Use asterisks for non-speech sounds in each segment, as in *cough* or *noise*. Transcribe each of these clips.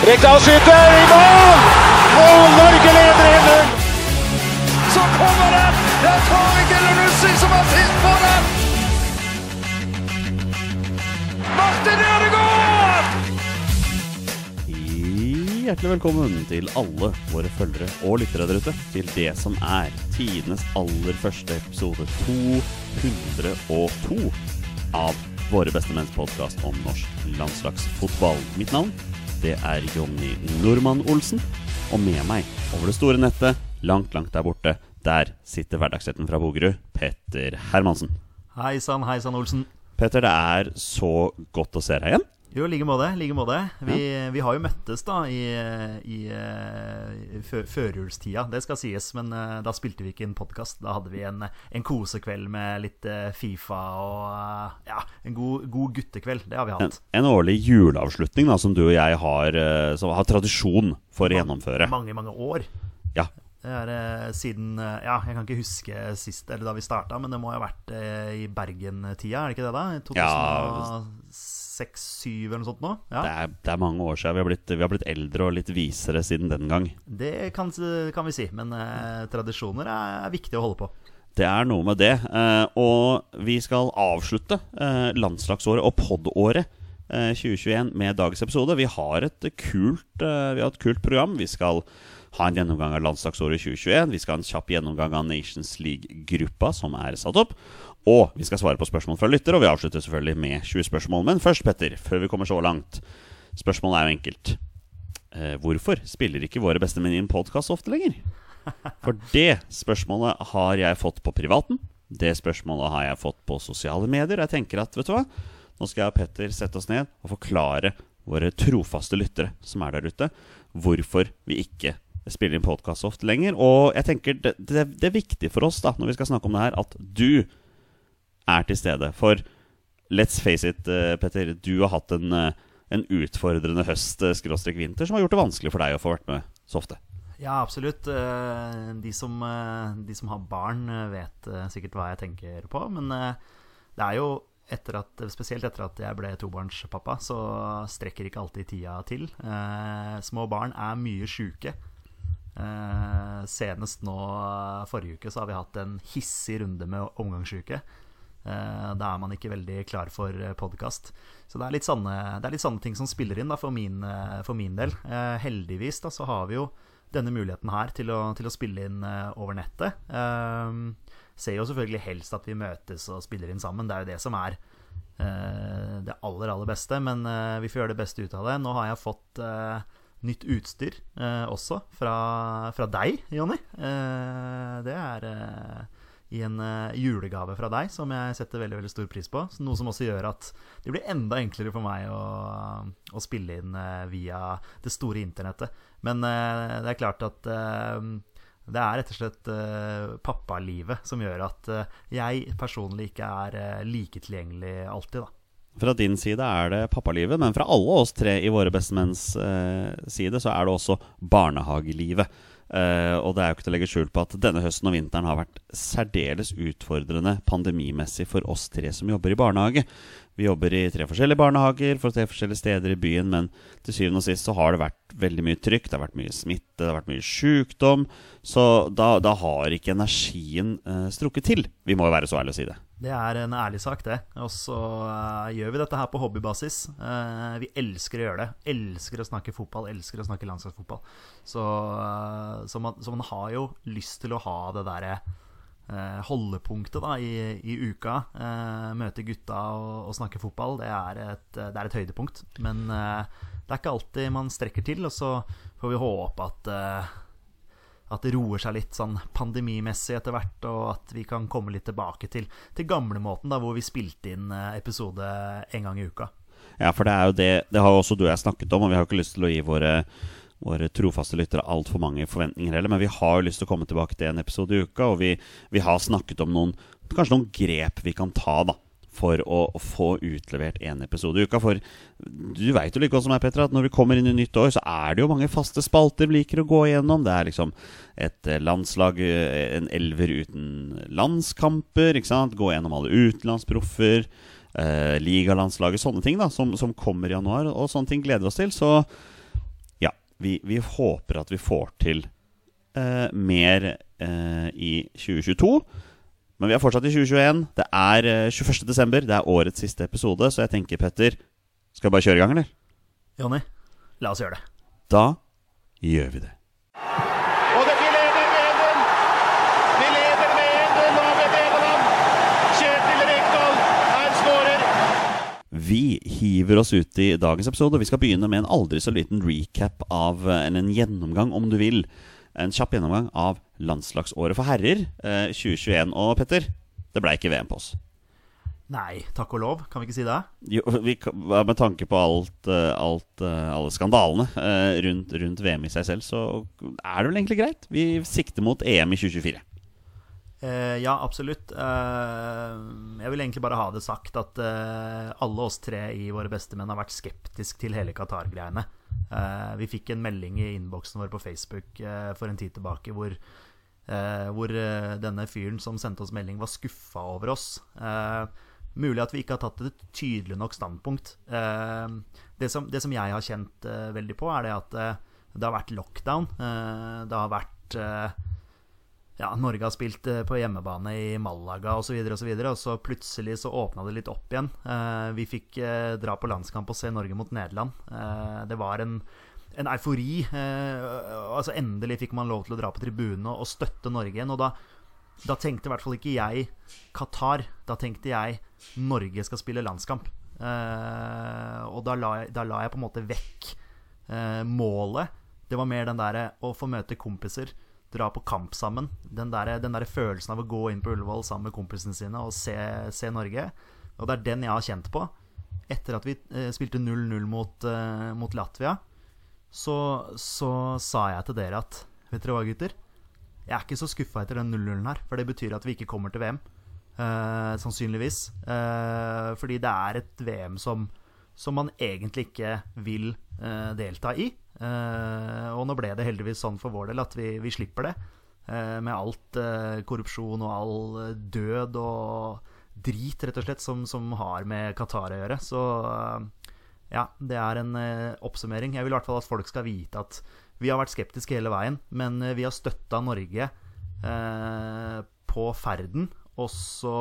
Rekdal skyter i mål! Og Norge leder 1-0! Så kommer den! Det er Tariq Elunussi som har sist på den! Martin Ødegaard! Hjertelig velkommen til alle våre følgere og lyttere der ute til det som er tidenes aller første episode 202 av Våre beste menns podkast om norsk landslagsfotball. Mitt navn det er Jonny Normann Olsen, og med meg over det store nettet, langt, langt der borte, der sitter hverdagsretten fra Bogerud, Petter Hermansen. Hei sann, hei sann, Olsen. Petter, det er så godt å se deg igjen. Jo, i like måte. like måte. Vi, vi har jo møttes da i, i, i fø- førjulstida, det skal sies. Men uh, da spilte vi ikke inn podkast. Da hadde vi en, en kosekveld med litt uh, Fifa og uh, ja, en god, god guttekveld. Det har vi hatt. en årlig juleavslutning da, som du og jeg har, eh, som har tradisjon for å gjennomføre. Mange, mange år. Ja, Det er eh, siden eh, Ja, jeg kan ikke huske sist, eller da vi starta, men det må ha vært eh, i Bergen-tida, er det ikke det, da? I 2006-2007 eller noe sånt nå? Ja. det er, det er mange år siden. Vi har, blitt, vi har blitt eldre og litt visere siden den gang. Det kan, kan vi si, men eh, tradisjoner er, er viktig å holde på. Det er noe med det. eh, og vi skal avslutte eh, landslagsåret og pod-året eh, 2021 med dagens episode. Vi har et kult, eh, vi har et kult program. Vi skal ha en gjennomgang av landslagsåret 2021. Vi skal ha en kjapp gjennomgang av Nations League-gruppa som er satt opp. Og vi skal svare på spørsmål fra lytter, og vi avslutter selvfølgelig med 20 spørsmål. Men først, Petter, før vi kommer så langt. Spørsmålet er jo enkelt. Eh, hvorfor spiller ikke våre beste menn inn podkast ofte lenger? For det spørsmålet har jeg fått på privaten. Det spørsmålet har jeg fått på sosiale medier. Jeg tenker at, vet du hva? Nå skal jeg og Petter sette oss ned og forklare våre trofaste lyttere som er der ute, hvorfor vi ikke spiller inn podkast ofte lenger. Og jeg tenker det, det, det er viktig for oss da, når vi skal snakke om det her, at du er til stede. For let's face it, eh, Petter, du har hatt en, eh, en utfordrende høst, eh, skråstrek vinter, som har gjort det vanskelig for deg å få vært med så ofte. Ja, absolutt. De som, de som har barn, vet sikkert hva jeg tenker på. Men det er jo etter at, spesielt etter at jeg ble tobarnspappa, så strekker ikke alltid tida til. Små barn er mye sjuke. Senest nå forrige uke så har vi hatt en hissig runde med omgangssjuke. Eh, da er man ikke veldig klar for podkast. Så det er, litt sånne, er litt sånne ting som spiller inn da, for, min, eh, for min del. Eh, heldigvis da, så har vi jo denne muligheten her til å, til å spille inn eh, over nettet. Eh, ser jo selvfølgelig helst at vi møtes og spiller inn sammen. Det er jo det som er eh, det aller, aller beste. Men eh, vi får gjøre det beste ut av det. Nå har jeg fått eh, nytt utstyr eh, også fra, fra deg, Jonny. Eh, det er eh, i en uh, julegave fra deg som jeg setter veldig veldig stor pris på. Noe som også gjør at det blir enda enklere for meg å, å spille inn uh, via det store internettet. Men uh, det er klart at eh, det er rett og slett eh, pappalivet som gjør at eh, jeg personlig ikke er eh, like tilgjengelig alltid, da. Fra din side er det pappalivet, men fra alle oss tre i Våre bestemenns eh, side, så er det også barnehagelivet. Eh, og det er jo ikke til å legge skjul på at denne høsten og vinteren har vært særdeles utfordrende pandemimessig for oss tre som jobber i barnehage. Vi jobber i tre forskjellige barnehager for tre forskjellige steder i byen, men til syvende og sist så har det vært veldig mye trykk, det har vært mye smitte, det har vært mye sykdom. Så da, da har ikke energien eh, strukket til. Vi må jo være så ærlige å si det. Det er en ærlig sak, det. Og så eh, gjør vi dette her på hobbybasis. Eh, vi elsker å gjøre det. Elsker å snakke fotball, elsker å snakke landslagsfotball. Så, eh, så, man, så man har jo lyst til å ha det derre holdepunktet da, i, i uka. Eh, møte gutta og, og snakke fotball. Det er et, det er et høydepunkt. Men eh, det er ikke alltid man strekker til, og så får vi håpe at eh, at det roer seg litt sånn pandemimessig etter hvert, og at vi kan komme litt tilbake til, til gamlemåten, hvor vi spilte inn eh, episode en gang i uka. Ja, for det er jo det Det har jo også du og jeg snakket om, og vi har jo ikke lyst til å gi våre våre trofaste lyttere altfor mange forventninger heller, men vi har jo lyst til å komme tilbake til en episode i uka, og vi, vi har snakket om noen kanskje noen grep vi kan ta da for å, få utlevert en episode i uka. For du veit jo like godt som meg, Petter, at når vi kommer inn i nytt år, så er det jo mange faste spalter vi liker å gå igjennom. Det er liksom et eh, landslag, eh, en elver uten landskamper, ikke sant. Gå gjennom alle utenlandsproffer. Eh, ligalandslaget, sånne ting da som, som kommer i januar. Og sånne ting gleder vi oss til. Så vi, vi, håper at vi får til eh, mer eh, i 2022. Men vi er fortsatt i 2021. Det er eh, 21.12. Det er årets siste episode, så jeg tenker, Petter Skal vi bare kjøre i gang, eller? Jonny, la oss gjøre det. Da gjør vi det. Og det, vi leder med 1-0! Vi leder med 1-0 over Nederland! Kjetil Rekdal er skårer! Vi hiver oss ut i dagens episode. og Vi skal begynne med en aldri så liten recap av Eller en gjennomgang, om du vil. En kjapp gjennomgang av landslagsåret for herrer eh, 2021. Og Petter, det blei ikke VM på oss. Nei, takk og lov. Kan vi ikke si det? Jo, vi, med tanke på alt, eh, alt eh, alle skandalene eh, rundt, rundt VM i seg selv, så er det vel egentlig greit. Vi sikter mot EM i 2024. Eh, ja, absolutt. Eh, jeg vil egentlig bare ha det sagt at eh, alle oss tre i Våre bestemenn har vært skeptisk til hele Qatar-greiene. Vi fikk en melding i innboksen vår på Facebook for en tid tilbake hvor, hvor denne fyren som sendte oss melding, var skuffa over oss. Mulig at vi ikke har tatt et tydelig nok standpunkt. Det, som, det som jeg har kjent veldig på, er det at det har vært lockdown. Det har vært ja, Norge har spilt eh, på hjemmebane i Malaga osv., og, så videre, og så plutselig så åpna det litt opp igjen. Eh, vi fikk eh, dra på landskamp og se Norge mot Nederland. Det var en, en eufori. Altså Endelig fikk man lov til å dra på tribunene og støtte Norge igjen. Og da, da tenkte i hvert fall ikke jeg Qatar. Da tenkte jeg Norge skal spille landskamp. Og da la, da la jeg på en måte vekk målet. Det var mer den derre å få møte kompiser, dra på kamp sammen. Den der, den der følelsen av å gå inn på Ullevål sammen med kompisene sine og se, se Norge. Og det er den jeg har kjent på. Etter at vi eh, spilte 0-0 mot, eh, mot Latvia, så, så sa jeg til dere at Vet dere hva, gutter? Jeg er ikke så skuffa etter den 0-0-en her, for det betyr at vi ikke kommer til VM. Eh, sannsynligvis. Eh, fordi det er et VM som, som man egentlig ikke vil eh, delta i. Eh, og nå ble det heldigvis sånn for vår del at vi, vi slipper det. Eh, med alt eh, korrupsjon og all død og drit, rett og slett, som, som har med Qatar å gjøre. Så ja, det er en oppsummering. Jeg vil i hvert fall at folk skal vite at vi har vært skeptiske hele veien, men vi har støtta Norge eh, på ferden. Og så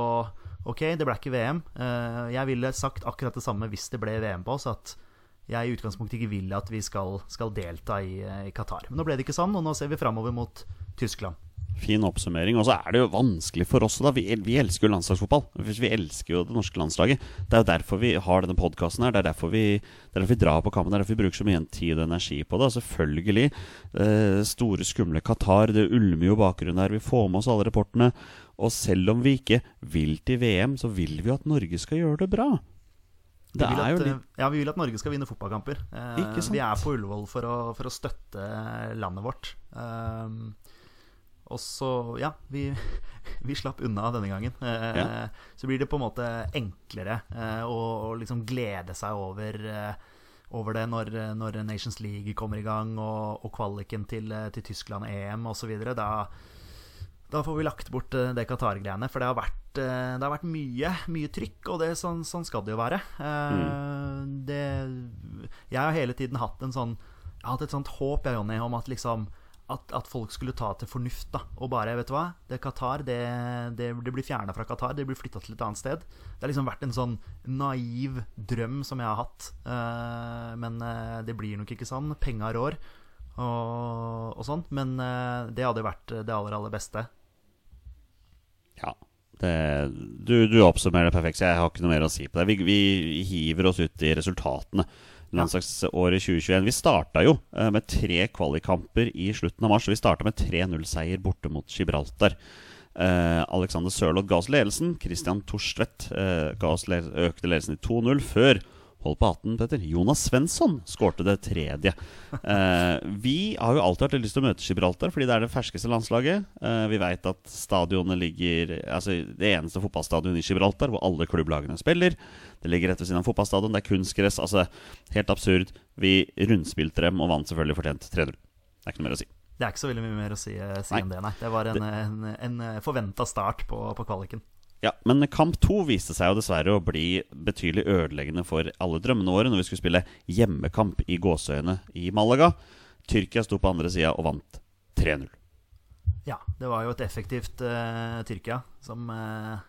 Ok, det ble ikke VM. Eh, jeg ville sagt akkurat det samme hvis det ble VM på oss, at jeg i utgangspunktet ikke vil at vi skal, skal delta i, eh, i Qatar. Men nå ble det ikke sånn, og nå ser vi framover mot Tyskland. Fin oppsummering. Og så er det jo vanskelig for oss. da Vi, vi elsker jo landslagsfotball. Vi elsker jo det norske landslaget. Det er jo derfor vi har denne podkasten her. Det er vi, det er derfor vi drar på kampen. Det er derfor vi bruker så mye tid og energi på det. Og selvfølgelig. Eh, store, skumle Qatar. Det ulmer jo bakgrunnen her. Vi får med oss alle rapportene. Og selv om vi ikke vil til VM, så vil vi jo at Norge skal gjøre det bra. Vi vil, er jo at, eh, ja, vi vil at Norge skal vinne fotballkamper. Eh? Vi er på Ullevål for å, for å støtte landet vårt. Og så, ja, vi, *laughs* vi slapp unna denne gangen. Eh, Ja. Så blir det på en måte enklere eh, å, å liksom glede seg over, eh, over det når, når Nations League kommer i gang, og, og kvaliken til, eh, til Tyskland, EM osv. Da, da får vi lagt bort eh, det Qatar-greiene. For det har vært, eh, det har vært mye, mye trykk, og det, sånn, sånn skal det jo være. Mm. det, jeg har hele tiden hatt en sånn Jeg har hatt et sånt håp jeg, Jonny, om at liksom at, at folk skulle ta til fornuft da og bare Vet du hva, det Qatar det, det, det blir fjerna fra Qatar, det blir flytta til et annet sted. Det har liksom vært en sånn naiv drøm som jeg har hatt. Eh, men eh, det blir nok ikke sånn. Penga rår og, og sånn. Men uh, det hadde vært det aller, aller beste. Ja. Det, du, du oppsummerer det perfekt, så jeg har ikke noe mer å si på det. Vi, vi hiver oss ut i resultatene. Landslagsåret 2021. Vi starta jo eh, med tre kvalikkamper i slutten av mars. Vi starta med 3-0-seier borte mot Gibraltar. Eh, Alexander Sørloth ga oss ledelsen. Christian Torstvedt eh, ga le økte ledelsen i 2-0 før Hold på 18, Petter. Jonas Svensson skårte det tredje. Eh, vi har jo alltid hatt lyst til å møte Gibraltar, fordi det er det ferskeste landslaget. Eh, vi veit at stadionet ligger Altså det eneste fotballstadionet i Gibraltar hvor alle klubblagene spiller. Det ligger rett ved siden av fotballstadion. Det er kunstgress. Altså helt absurd. Vi rundspilte dem og vant selvfølgelig fortjent 3-0. Det er ikke noe mer å si. Det er ikke så veldig mye mer å si, si enn det, nei. Det var en, en, en forventa start på, på kvaliken. Ja, Men kamp to viste seg jo dessverre å bli betydelig ødeleggende for alle drømmene våre når vi skulle spille hjemmekamp i gåseøyne i Malaga. Tyrkia sto på andre sida og vant 3-0. Ja, det var jo et effektivt uh, Tyrkia som uh,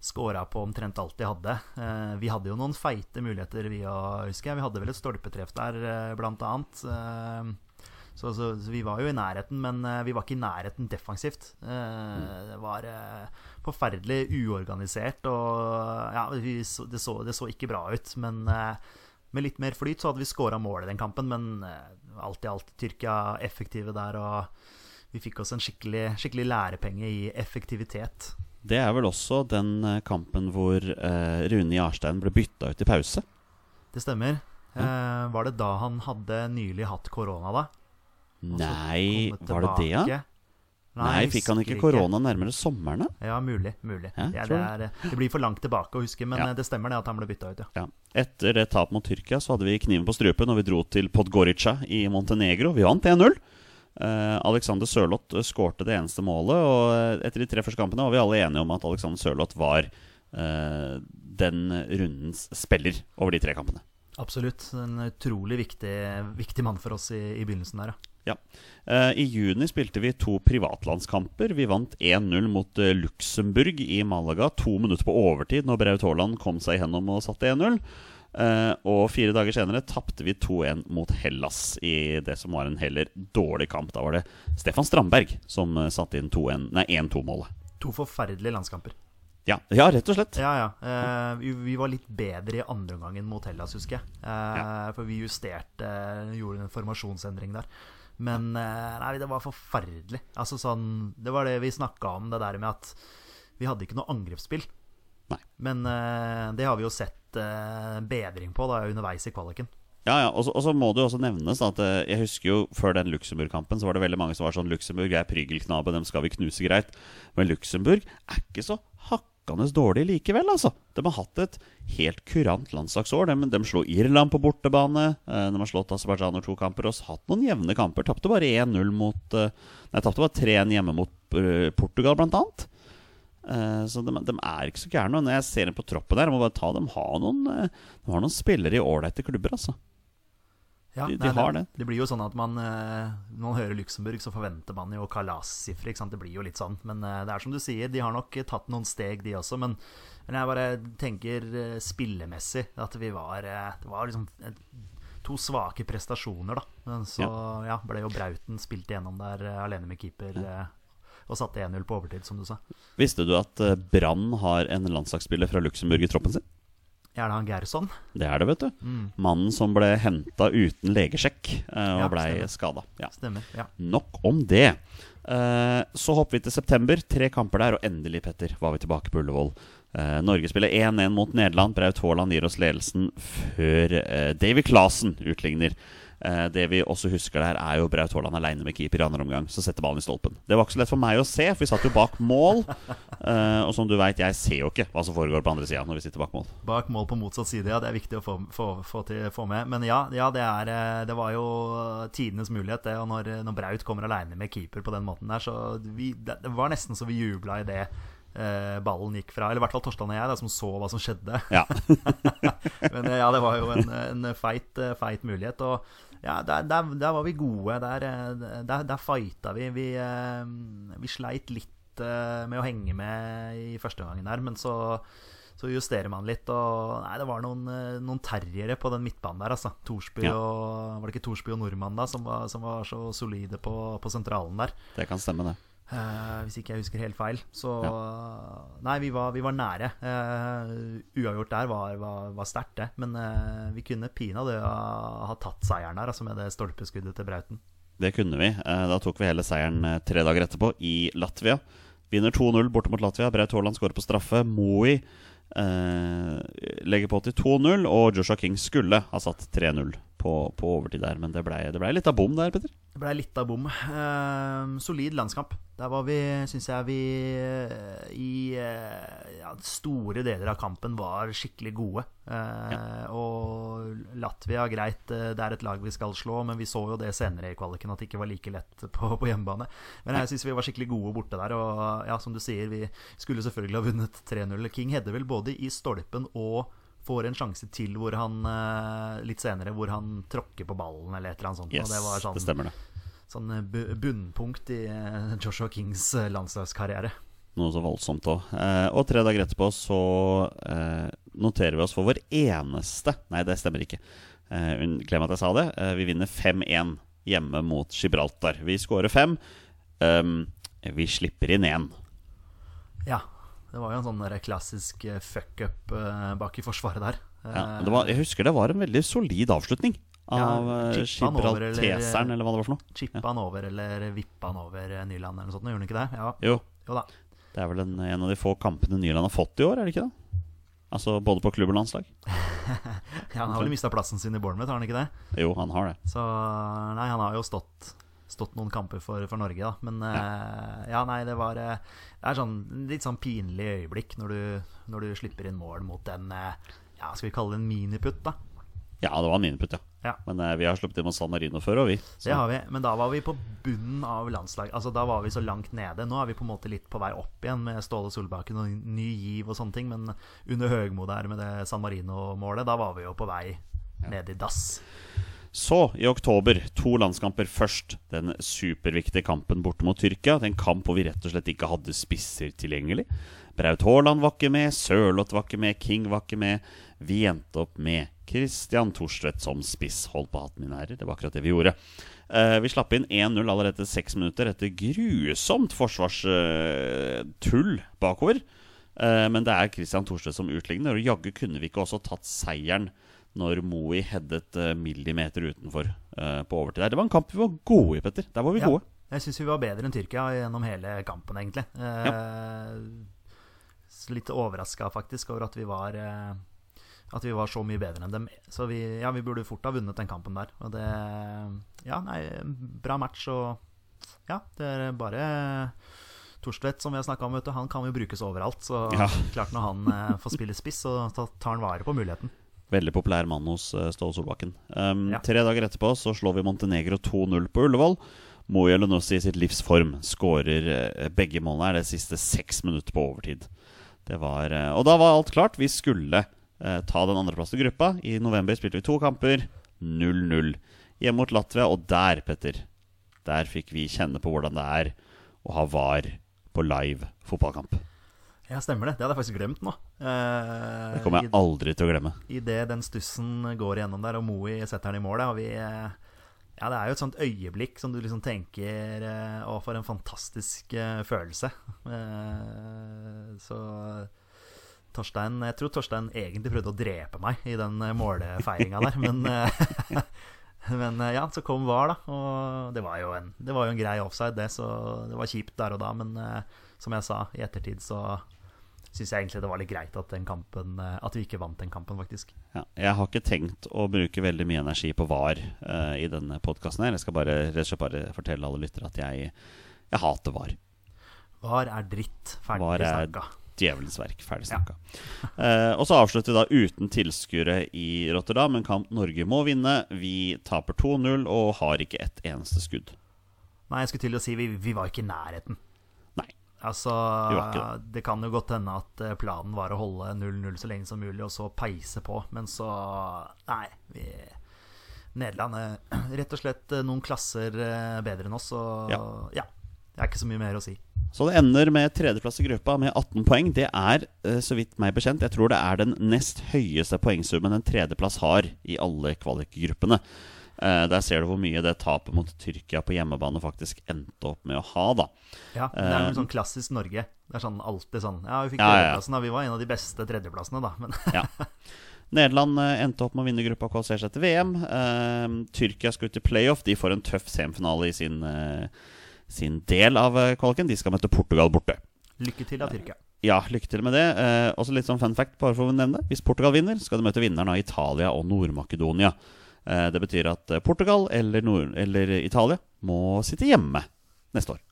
scora på omtrent alt de hadde. Uh, vi hadde jo noen feite muligheter, vi òg, husker jeg. Vi hadde vel et stolpetreff der, uh, blant annet. Eh, så, så, så, vi var jo i nærheten, men uh, vi var ikke i nærheten defensivt. Uh, det var uh, forferdelig uorganisert, og ja, så, det, så, det, så, ikke bra ut. Men med litt mer flyt så hadde vi skåra mål i den kampen, men alt i alt Tyrkia effektive der, og vi fikk oss en skikkelig, skikkelig lærepenge i effektivitet. Det er vel også den kampen hvor Rune Jarstein ble bytta ut i pause? Det stemmer. var det da han hadde nylig hatt korona, da? Nei, var det det, ja? Nei, fikk han ikke korona nærmere sommeren? da? Ja, mulig. mulig. Ja, det, er, det, blir for langt tilbake å huske, men Ja. det stemmer det at han ble bytta ut, ja. Ja. Etter det tapet mot Tyrkia så hadde vi kniven på strupen og vi dro til Podgorica i Montenegro. Vi vant 1-0. Eh, Alexander Sørloth eh, skårte det eneste målet, og eh, etter de tre første kampene var vi alle enige om at Alexander Sørloth var uh, den rundens spiller over de tre kampene. Absolutt. En utrolig viktig, viktig mann for oss i, i begynnelsen der, ja. Ja. Eh, I juni spilte vi to privatlandskamper. Vi vant 1-0 mot eh, Luxembourg i Malaga. To minutter på overtid når Braut Haaland kom seg gjennom og satte 1-0. Eh, og fire dager senere tapte vi 2-1 mot Hellas i det som var en heller dårlig kamp. Da var det Stefan Strandberg som satte inn 1-2-målet. To forferdelige landskamper. Ja, ja, rett og slett. Ja, ja. Eh, vi, vi var litt bedre i andre omgangen mot Hellas, husker jeg. Eh, For vi justerte Gjorde en formasjonsendring der. Men eh, nei, det var forferdelig. Altså sånn Det var det vi snakka om, det der med at vi hadde ikke noe angrepsspill. Nei. Men eh, det har vi jo sett eh, bedring på da underveis i kvaliken. Ja, ja, og så- og så må det jo også nevnes at jeg husker jo før den Luxembourg-kampen så var det veldig mange som var sånn Luxembourg er prygelknabe, dem skal vi knuse greit. Men Luxembourg er ikke så hakkende dårlig likevel, altså. De har hatt et helt kurant landslagsår. De, de slo Irland på bortebane. eh, De har slått Aserbajdsjan over to kamper og hatt noen jevne kamper. Tapte bare 1-0 mot eh, Nei, tapte bare 3-1 hjemme mot eh, Portugal, blant annet. Så de, de er ikke så gærne. Når jeg ser dem på troppen der, jeg må bare ta dem har noen, de har noen spillere i ålreite klubber, altså. Ja, De- de har det. Det blir jo sånn at man eh, Når man hører Luxembourg, så forventer man jo kalassifre. Det blir jo litt sånn. Men eh, det er som du sier, de har nok tatt noen steg, de også. Men, men jeg bare tenker eh, spillemessig at vi var eh, Det var liksom eh, to svake prestasjoner, da. Så ja, ble jo Brauten spilt igjennom der eh, alene med keeper. Ja og satte 1-0 på overtid, som du sa. Visste du at eh, Brann har en landslagsspiller fra Luxembourg i troppen sin? Er det han Gerson? Det er det, vet du. Mannen som ble henta uten legesjekk uh, og Ja, blei skada. Ja. Stemmer. ja Nok om det. Uh, så hopper vi til september. Tre kamper der, og endelig, Petter, var vi tilbake på Ullevål. Uh, Norge spiller 1-1 mot Nederland. Braut Haaland gir oss ledelsen før Davy Clasen utligner. Eh, det vi også husker der, er jo Braut Haaland aleine med keeper i andre omgang. Så setter ballen i stolpen. Det var ikke så lett for meg å se, for vi satt jo bak mål. Eh, og som du veit, jeg ser jo ikke hva som foregår på andre sida når vi sitter bak mål. Bak mål på motsatt side, ja. Det er viktig å få, få, få, til, få med. Men ja, ja det, er, eh, det var jo tidenes mulighet, det. Og når, når Braut kommer aleine med keeper på den måten der, så vi, det, var nesten så vi jubla i det ballen gikk fra. Eller i hvert fall Torstein og jeg, da, som så hva som skjedde. Ja. *laughs* Men ja, det var jo en, en feit, feit mulighet. Og ja, der, der, der var vi gode. Der, eh, der, der fighta vi. Vi, eh, vi sleit litt eh, med å henge med i første gangen her, men så så justerer man litt, og Nei, det var noen, noen terriere på den midtbanen der, altså. Torsby Ja. og Var det ikke Torsby og Nordmann da som var, som var så solide på, på sentralen der? Det kan stemme, det. Eh, hvis ikke jeg husker helt feil. Så Nei, vi var, vi var nære. Uh, uavgjort der var, var, var sterkt, det. Men uh, vi kunne pinadø ha, ha tatt seieren der, altså med det stolpeskuddet til Brauten. Det kunne vi. Da tok vi hele seieren tre dager etterpå i Latvia. Vinner 2-0 borte mot Latvia. Braut Haaland skårer på straffe. Moi legger på til 2-0, og Joshua King skulle ha satt 3-0 på, på overtid der, men det blei ble litt av bom der, Petter. Det blei litt av bom. Eh, solid landskamp. Der var vi, syns jeg vi eh, i eh, ja, store deler av kampen var skikkelig gode. Eh, Og Latvia, greit, det er et lag vi skal slå, men vi så jo det senere i kvaliken at det ikke var like lett på, på hjemmebane. Men jeg syns vi var skikkelig gode borte der. Og ja, som du sier, vi skulle selvfølgelig ha vunnet 3-0. King hadde vel både i stolpen og får en sjanse til hvor han eh, litt senere hvor han tråkker på ballen eller et eller annet sånt. Yes, det var sånn, det stemmer det. sånn eh, bunnpunkt i eh, Joshua Kings landslagskarriere. Noe så voldsomt òg. Og tre dager etterpå så noterer vi oss for vår eneste Nei, det stemmer ikke. Glem at jeg sa det. Vi vinner 5-1 hjemme mot Gibraltar. Vi skårer fem. Um, vi slipper inn én. Ja. Det var jo en sånn der klassisk eh, fuck-up eh, bak i forsvaret der. Ja, Eh, det var, jeg husker det var en veldig solid avslutning av Ja, eller- Gibralteseren, eller hva det var for noe. Chippa han over, eller vippa han over Nyland, eller noe sånt? Gjorde han ikke det? Ja. Jo, Jo det er vel en, en av de få kampene Nyland har fått i år, er det ikke det? Altså både på klubb og landslag. *laughs* Ja, han har vel mista plassen sin i Bournemouth, har han ikke det? Jo, han har det. Så nei, han har jo stått, stått noen kamper for, for Norge, da. Men eh, ja, nei, det var eh, Det er sånn litt sånn pinlig øyeblikk når du, når du slipper inn mål mot en eh, Ja, skal vi kalle det en miniputt, da? Ja, det var en miniputt, ja. Ja. Men eh, vi har sluppet inn mot San Marino før, og vi. Så Det har vi, men da var vi på bunnen av landslag. Altså Da var vi så langt nede. Nå er vi på en måte litt på vei opp igjen med Ståle Solbakken og ny giv og sånne ting. Men under Høgmo der med det San Marino-målet, da var vi jo på vei ned i dass. Så, i oktober, to landskamper først. Den superviktige kampen borte mot Tyrkia. den En kamp hvor vi rett og slett ikke hadde spisser tilgjengelig. Braut Haaland var ikke med, Sørloth var ikke med, King var ikke med. Vi endte opp med Christian Thorstvedt som spiss. Hold på hatten, min, herrer. Det var akkurat det vi gjorde. Eh, vi slapp inn 1-0 allerede etter seks minutter etter grusomt forsvarstull bakover. Eh, men det er Christian Thorstvedt som utligner, og jaggu kunne vi ikke også tatt seieren når Moe headet eh, millimeter utenfor eh, på overtid. Det var en kamp vi var gode i, Petter. Der var vi Ja, gode. jeg syns vi var bedre enn Tyrkia gjennom hele kampen, egentlig. Ja. Litt overraska faktisk over at vi var eh, At vi var så mye bedre enn dem. Så vi, ja, vi burde fort ha vunnet den kampen der. Og det Ja, nei, bra match og Ja, det er bare Torstvedt, som vi har snakka om, du, han kan jo brukes overalt. Så Ja. klart når han eh, får spille spiss, så tar han vare på muligheten. Veldig populær mann hos uh, Ståle Solbakken. Um, Ja. Tre dager etterpå så slår vi Montenegro 2-0 på Ullevål. Moe Elunussi i sitt livs form skårer eh, begge målene her det siste seks minutter på overtid. Det var, eh, og da var alt klart. Vi skulle uh, ta den andreplassen i gruppa. I november spilte vi to kamper. 0-0 hjemme mot Latvia, og der, Petter, der fikk vi kjenne på hvordan det er å ha VAR på live fotballkamp. Ja, stemmer det. Det hadde jeg faktisk glemt nå. Eh, Det kommer jeg aldri til å glemme. Idet den stussen går igjennom der, og Moe setter den i mål, og vi Ja, det er jo et sånt øyeblikk som du liksom tenker eh, Å, for en fantastisk eh, følelse. Eh, så Torstein Jeg tror Torstein egentlig prøvde å drepe meg i den eh, målefeiringa der, men *laughs* Men ja, så kom VAR, da. Og det var jo en, det var jo en grei offside, det. Så det var kjipt der og da. Men som jeg sa, i ettertid så syns jeg egentlig det var litt greit at, den kampen, eh, at vi ikke vant den kampen, faktisk. Ja, jeg har ikke tenkt å bruke veldig mye energi på VAR uh, i denne podkasten. Jeg skal bare, bare fortelle alle lyttere at jeg, jeg hater VAR. VAR er dritt. Ferdig VAR snakka. djevelens verk. Ferdig snakka. Eh, og så avslutter vi da uten tilskuere i Rotterdam. En kamp Norge må vinne. Vi taper 2-0 og har ikke ett eneste skudd. Nei, jeg skulle til å si vi, vi var ikke i nærheten. Altså, det kan jo godt hende at eh, planen var å holde 0-0 så lenge som mulig, og så peise på, men så Nei. Vi, Nederland er *clears throat* rett og slett eh, noen klasser eh, bedre enn oss, og Ja. ja. Det er ikke så mye mer å si. Så det ender med tredjeplass i gruppa med 18 poeng. Det er, eh, så vidt meg bekjent, jeg tror det er den nest høyeste poengsummen en tredjeplass har i alle kvalikgruppene. Eh, Der ser du hvor mye det tapet mot Tyrkia på hjemmebane faktisk endte opp med å ha, da. Ja, Det er Eh, vel sånn klassisk Norge. Det er sånn alltid sånn Ja, vi fikk Ja, tredjeplassen, da. Vi var en av de beste tredjeplassene, da. Men Ja. Nederland eh, endte opp med å vinne gruppa og kvalifisere seg til VM. Eh, Tyrkia skal ut i playoff. De får en tøff semifinale i sin, eh, sin del av eh, kvaliken. De skal møte Portugal borte. lykke til, da, Tyrkia. ja, lykke til med det. Eh, også litt sånn fun fact, bare for å nevne det. Hvis Portugal vinner, skal de møte vinneren av Italia og Nord-Makedonia. Eh, det betyr at eh, Portugal eller, Nord eller Italia må sitte hjemme neste år.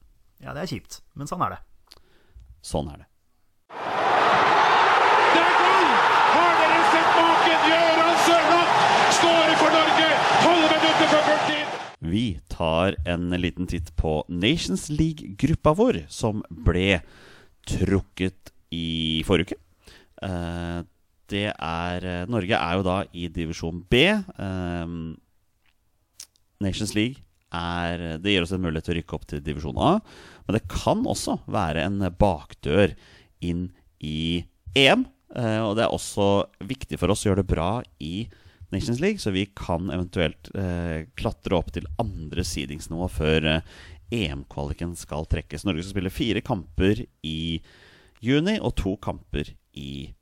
Ja, det er kjipt, men sånn er det. Sånn er det. Det er gull! Har dere sett maken? Gøran Sørloth skårer for Norge! Tolv minutter før fulltid! Vi tar en liten titt på Nations League-gruppa vår, som ble trukket i forrige uke. Det er eh, Norge er jo da i divisjon B. Um, Nations League er Det gir oss en mulighet til å rykke opp til divisjon A. Men det kan også være en bakdør inn i EM. Uh, og det er også viktig for oss å gjøre det bra i Nations League, så vi kan eventuelt uh, klatre opp til andre seedingsnivå før uh, EM-kvaliken skal trekkes. Norge skal spille fire kamper i juni og to kamper i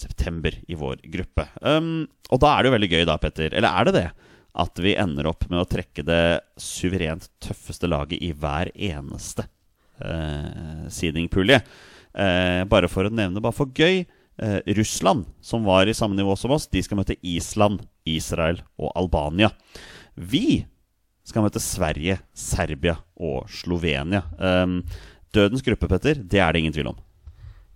september i vår gruppe. Um, og da er det jo veldig gøy, da, Petter. Eller er det det? At vi ender opp med å trekke det suverent tøffeste laget i hver eneste uh, seedingpulje. Uh, bare for å nevne, bare for gøy. Uh, Russland, som var i samme nivå som oss, de skal møte Island, Israel og Albania. Vi skal møte Sverige, Serbia og Slovenia. Um, dødens gruppe, Petter, det er det ingen tvil om.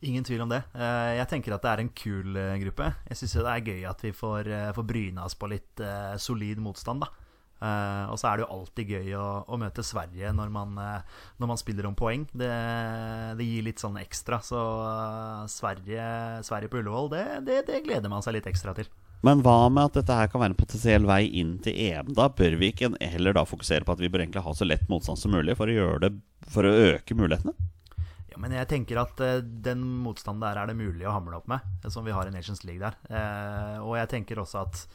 Ingen tvil om det. Eh, Jeg tenker at det er en kul eh, gruppe. Jeg syns det er gøy at vi får, eh, får bryna oss på litt solid motstand, da. Og så er det jo alltid gøy å, å møte Sverige når man, når man spiller om poeng. Det, det gir litt sånn ekstra. Så Sverige, Sverige på Ullevål, det, det, det gleder man seg litt ekstra til. Men hva med at dette her kan være en potensiell vei inn til EM? Da bør vi ikke heller da fokusere på at vi bør egentlig ha så lett motstand som mulig for å, det, for å øke mulighetene? Ja, men jeg tenker at eh, den motstanden der er det mulig å hamle opp med, eh, som vi har i Nations League der. Eh, og jeg tenker også at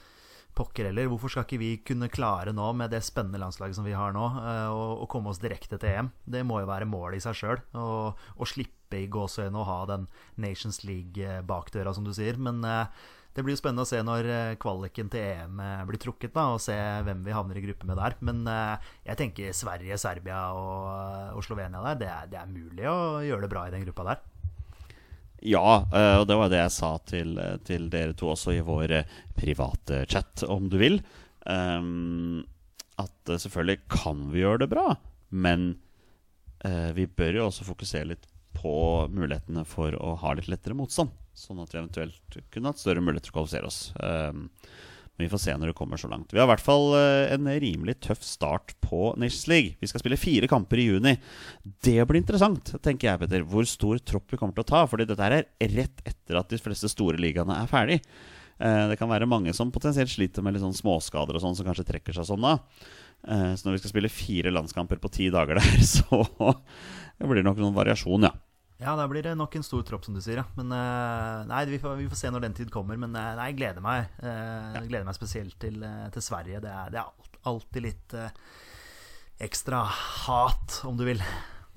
pokker heller, hvorfor skal ikke vi kunne klare nå, med det spennende landslaget som vi har nå, eh, å, å komme oss direkte til EM? Det må jo være målet i seg sjøl, å slippe i gåseøynene å ha den Nations League-bakdøra, som du sier. Men eh, det blir jo spennende å se når eh, kvaliken til EM eh, blir trukket, da, og se hvem vi havner i gruppe med der. Men eh, jeg tenker Sverige, Serbia og, og Slovenia der, det er, det er mulig å gjøre det bra i den gruppa der. Ja, og det var det jeg sa til, til dere to også i vår private chat, om du vil. Um, at selvfølgelig kan vi gjøre det bra, men uh, vi bør jo også fokusere litt på mulighetene for å ha litt lettere motstand. Sånn at vi eventuelt kunne hatt større mulighet til å kvalifisere oss. Um, men vi får se når det kommer så langt. Vi har i hvert fall eh, en rimelig tøff start på Nations League. Vi skal spille fire kamper i juni. Det blir interessant, tenker jeg, Petter. Hvor stor tropp vi kommer til å ta. Fordi dette her er rett etter at de fleste store ligaene er ferdig. Eh, Det kan være mange som potensielt sliter med litt sånn småskader og sånn, som kanskje trekker seg sånn da. Eh, Så når vi skal spille fire landskamper på ti dager der, *laughs* så blir det nok noen variasjon, ja. Ja, da blir det nok en stor tropp, som du sier. Ja. Men eh, nei, vi får, vi får se når den tid kommer. Men eh, nei, jeg gleder meg. Eh, Jeg gleder meg spesielt til, til Sverige. Det er, det er alltid litt ekstra hat, om du vil.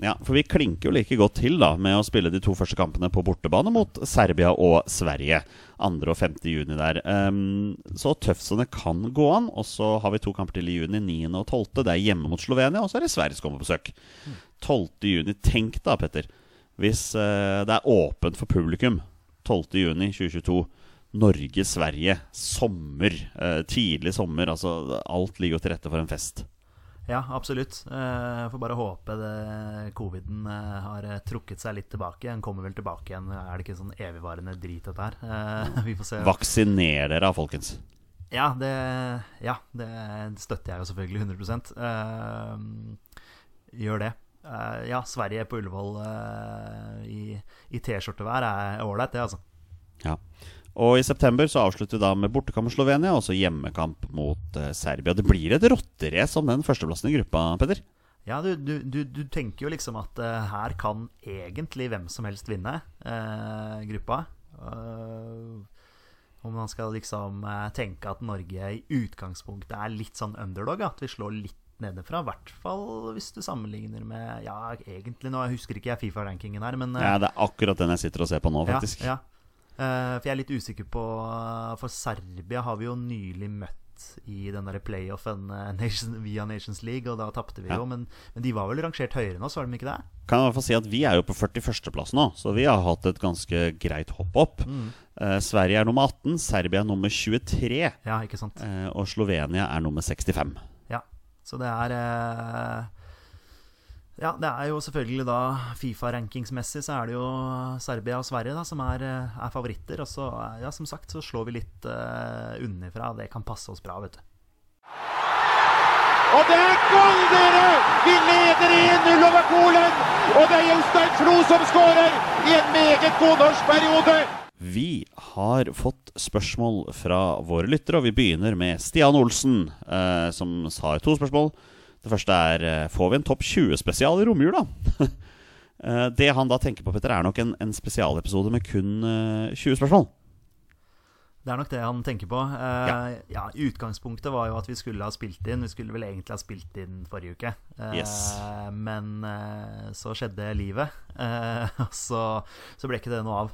Ja, for vi klinker jo like godt til da med å spille de to første kampene på bortebane mot Serbia og Sverige. 2. og 5. juni der. Um, så tøft som det kan gå an. Og så har vi to kamper til i juni, 9. og 12. Det er hjemme mot Slovenia, og så er det Sverige som kommer på besøk. 12. juni. Tenk da, Petter. Hvis eh, det er åpent for publikum 12. juni 2022. Norge-Sverige. Sommer. eh, tidlig sommer. Altså, alt ligger jo til rette for en fest. Ja, absolutt. Eh, Jeg får bare håpe det, coviden eh, har eh, trukket seg litt tilbake. Den kommer vel tilbake igjen. Er det ikke sånn evigvarende drit, dette her? Eh, *laughs* Vi får se. Vaksiner dere, folkens. Ja, det, ja, det støtter jeg jo selvfølgelig 100 eh, Gjør det. Eh, ja, Sverige på Ullevål eh, i, i T-skjortevær er ålreit, det, altså. Ja. Og i september så avslutter vi da med bortekamp mot Slovenia og så hjemmekamp mot eh, Serbia. Det blir et rotterace om den førsteplassen i gruppa, Petter. Ja, du, du, du, du tenker jo liksom at uh, her kan egentlig hvem som helst vinne uh, gruppa. Uh, om man skal liksom tenke at Norge i utgangspunktet er litt sånn underdog, at vi slår litt nedenfra. I hvert fall hvis du sammenligner med Ja, egentlig, nå husker ikke jeg Fifa-rankingen her, men eh, Ja, Det er akkurat den jeg sitter og ser på nå, faktisk. Ja, ja. Eh, for jeg er litt usikker på For Serbia har vi jo nylig møtt i den der playoffen eh, Nation, via Nations League, og da tapte vi Ja. jo. Men, men de var vel rangert høyere nå, så var de ikke det? Kan jeg i hvert fall si at Vi er jo på 41.-plass nå, så vi har hatt et ganske greit hopp opp. Eh, Sverige er nummer 18, Serbia er nummer 23, Ja, ikke sant? eh, og Slovenia er nummer 65. Så det er eh, Ja, det er jo selvfølgelig da Fifa-rankingsmessig så er det jo Serbia og Sverige da som er, eh, er favoritter. Og så, eh, ja, som sagt, så slår vi litt uh, unnifra. Det kan passe oss bra, vet du. Og det er gull, dere! Vi leder 1-0 over Polen! Og det er Jostein Flo som skårer i en meget god norsk periode! Vi har fått spørsmål fra våre lyttere, og vi begynner med Stian Olsen, eh, som har to spørsmål. Det første er eh, får vi en topp 20-spesial i romjula. *laughs* Eh, det han da tenker på, Petter, er nok en, en spesialepisode med kun eh, 20 spørsmål. Det er nok det han tenker på. Uh, Ja. ja. Utgangspunktet var jo at vi skulle ha spilt inn. Vi skulle vel egentlig ha spilt inn forrige uke. uh, Yes. Men uh, så skjedde livet. *laughs* Så, så ble ikke det noe av.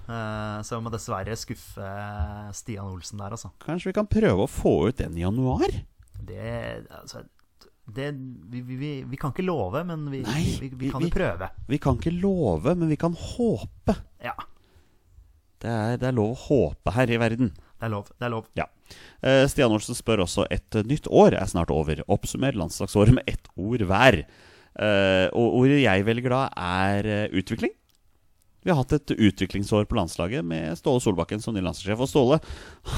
Så jeg må dessverre skuffe Stian Olsen der, altså. Kanskje vi kan prøve å få ut den i januar? Det, altså, det vi, vi, vi, kan ikke love, men vi, Nei, vi- kan jo prøve. Vi kan ikke love, men vi kan håpe. Ja, Det er, det er lov å håpe her i verden. Det er lov. Det er lov. Ja. Eh, Stian Olsen spør også et nytt år er snart over. Oppsummer landslagsåret med ett ord hver. Eh, og ordet jeg velger da, er eh, utvikling. Vi har hatt et utviklingsår på landslaget med Ståle Solbakken som ny landslagssjef. Og Ståle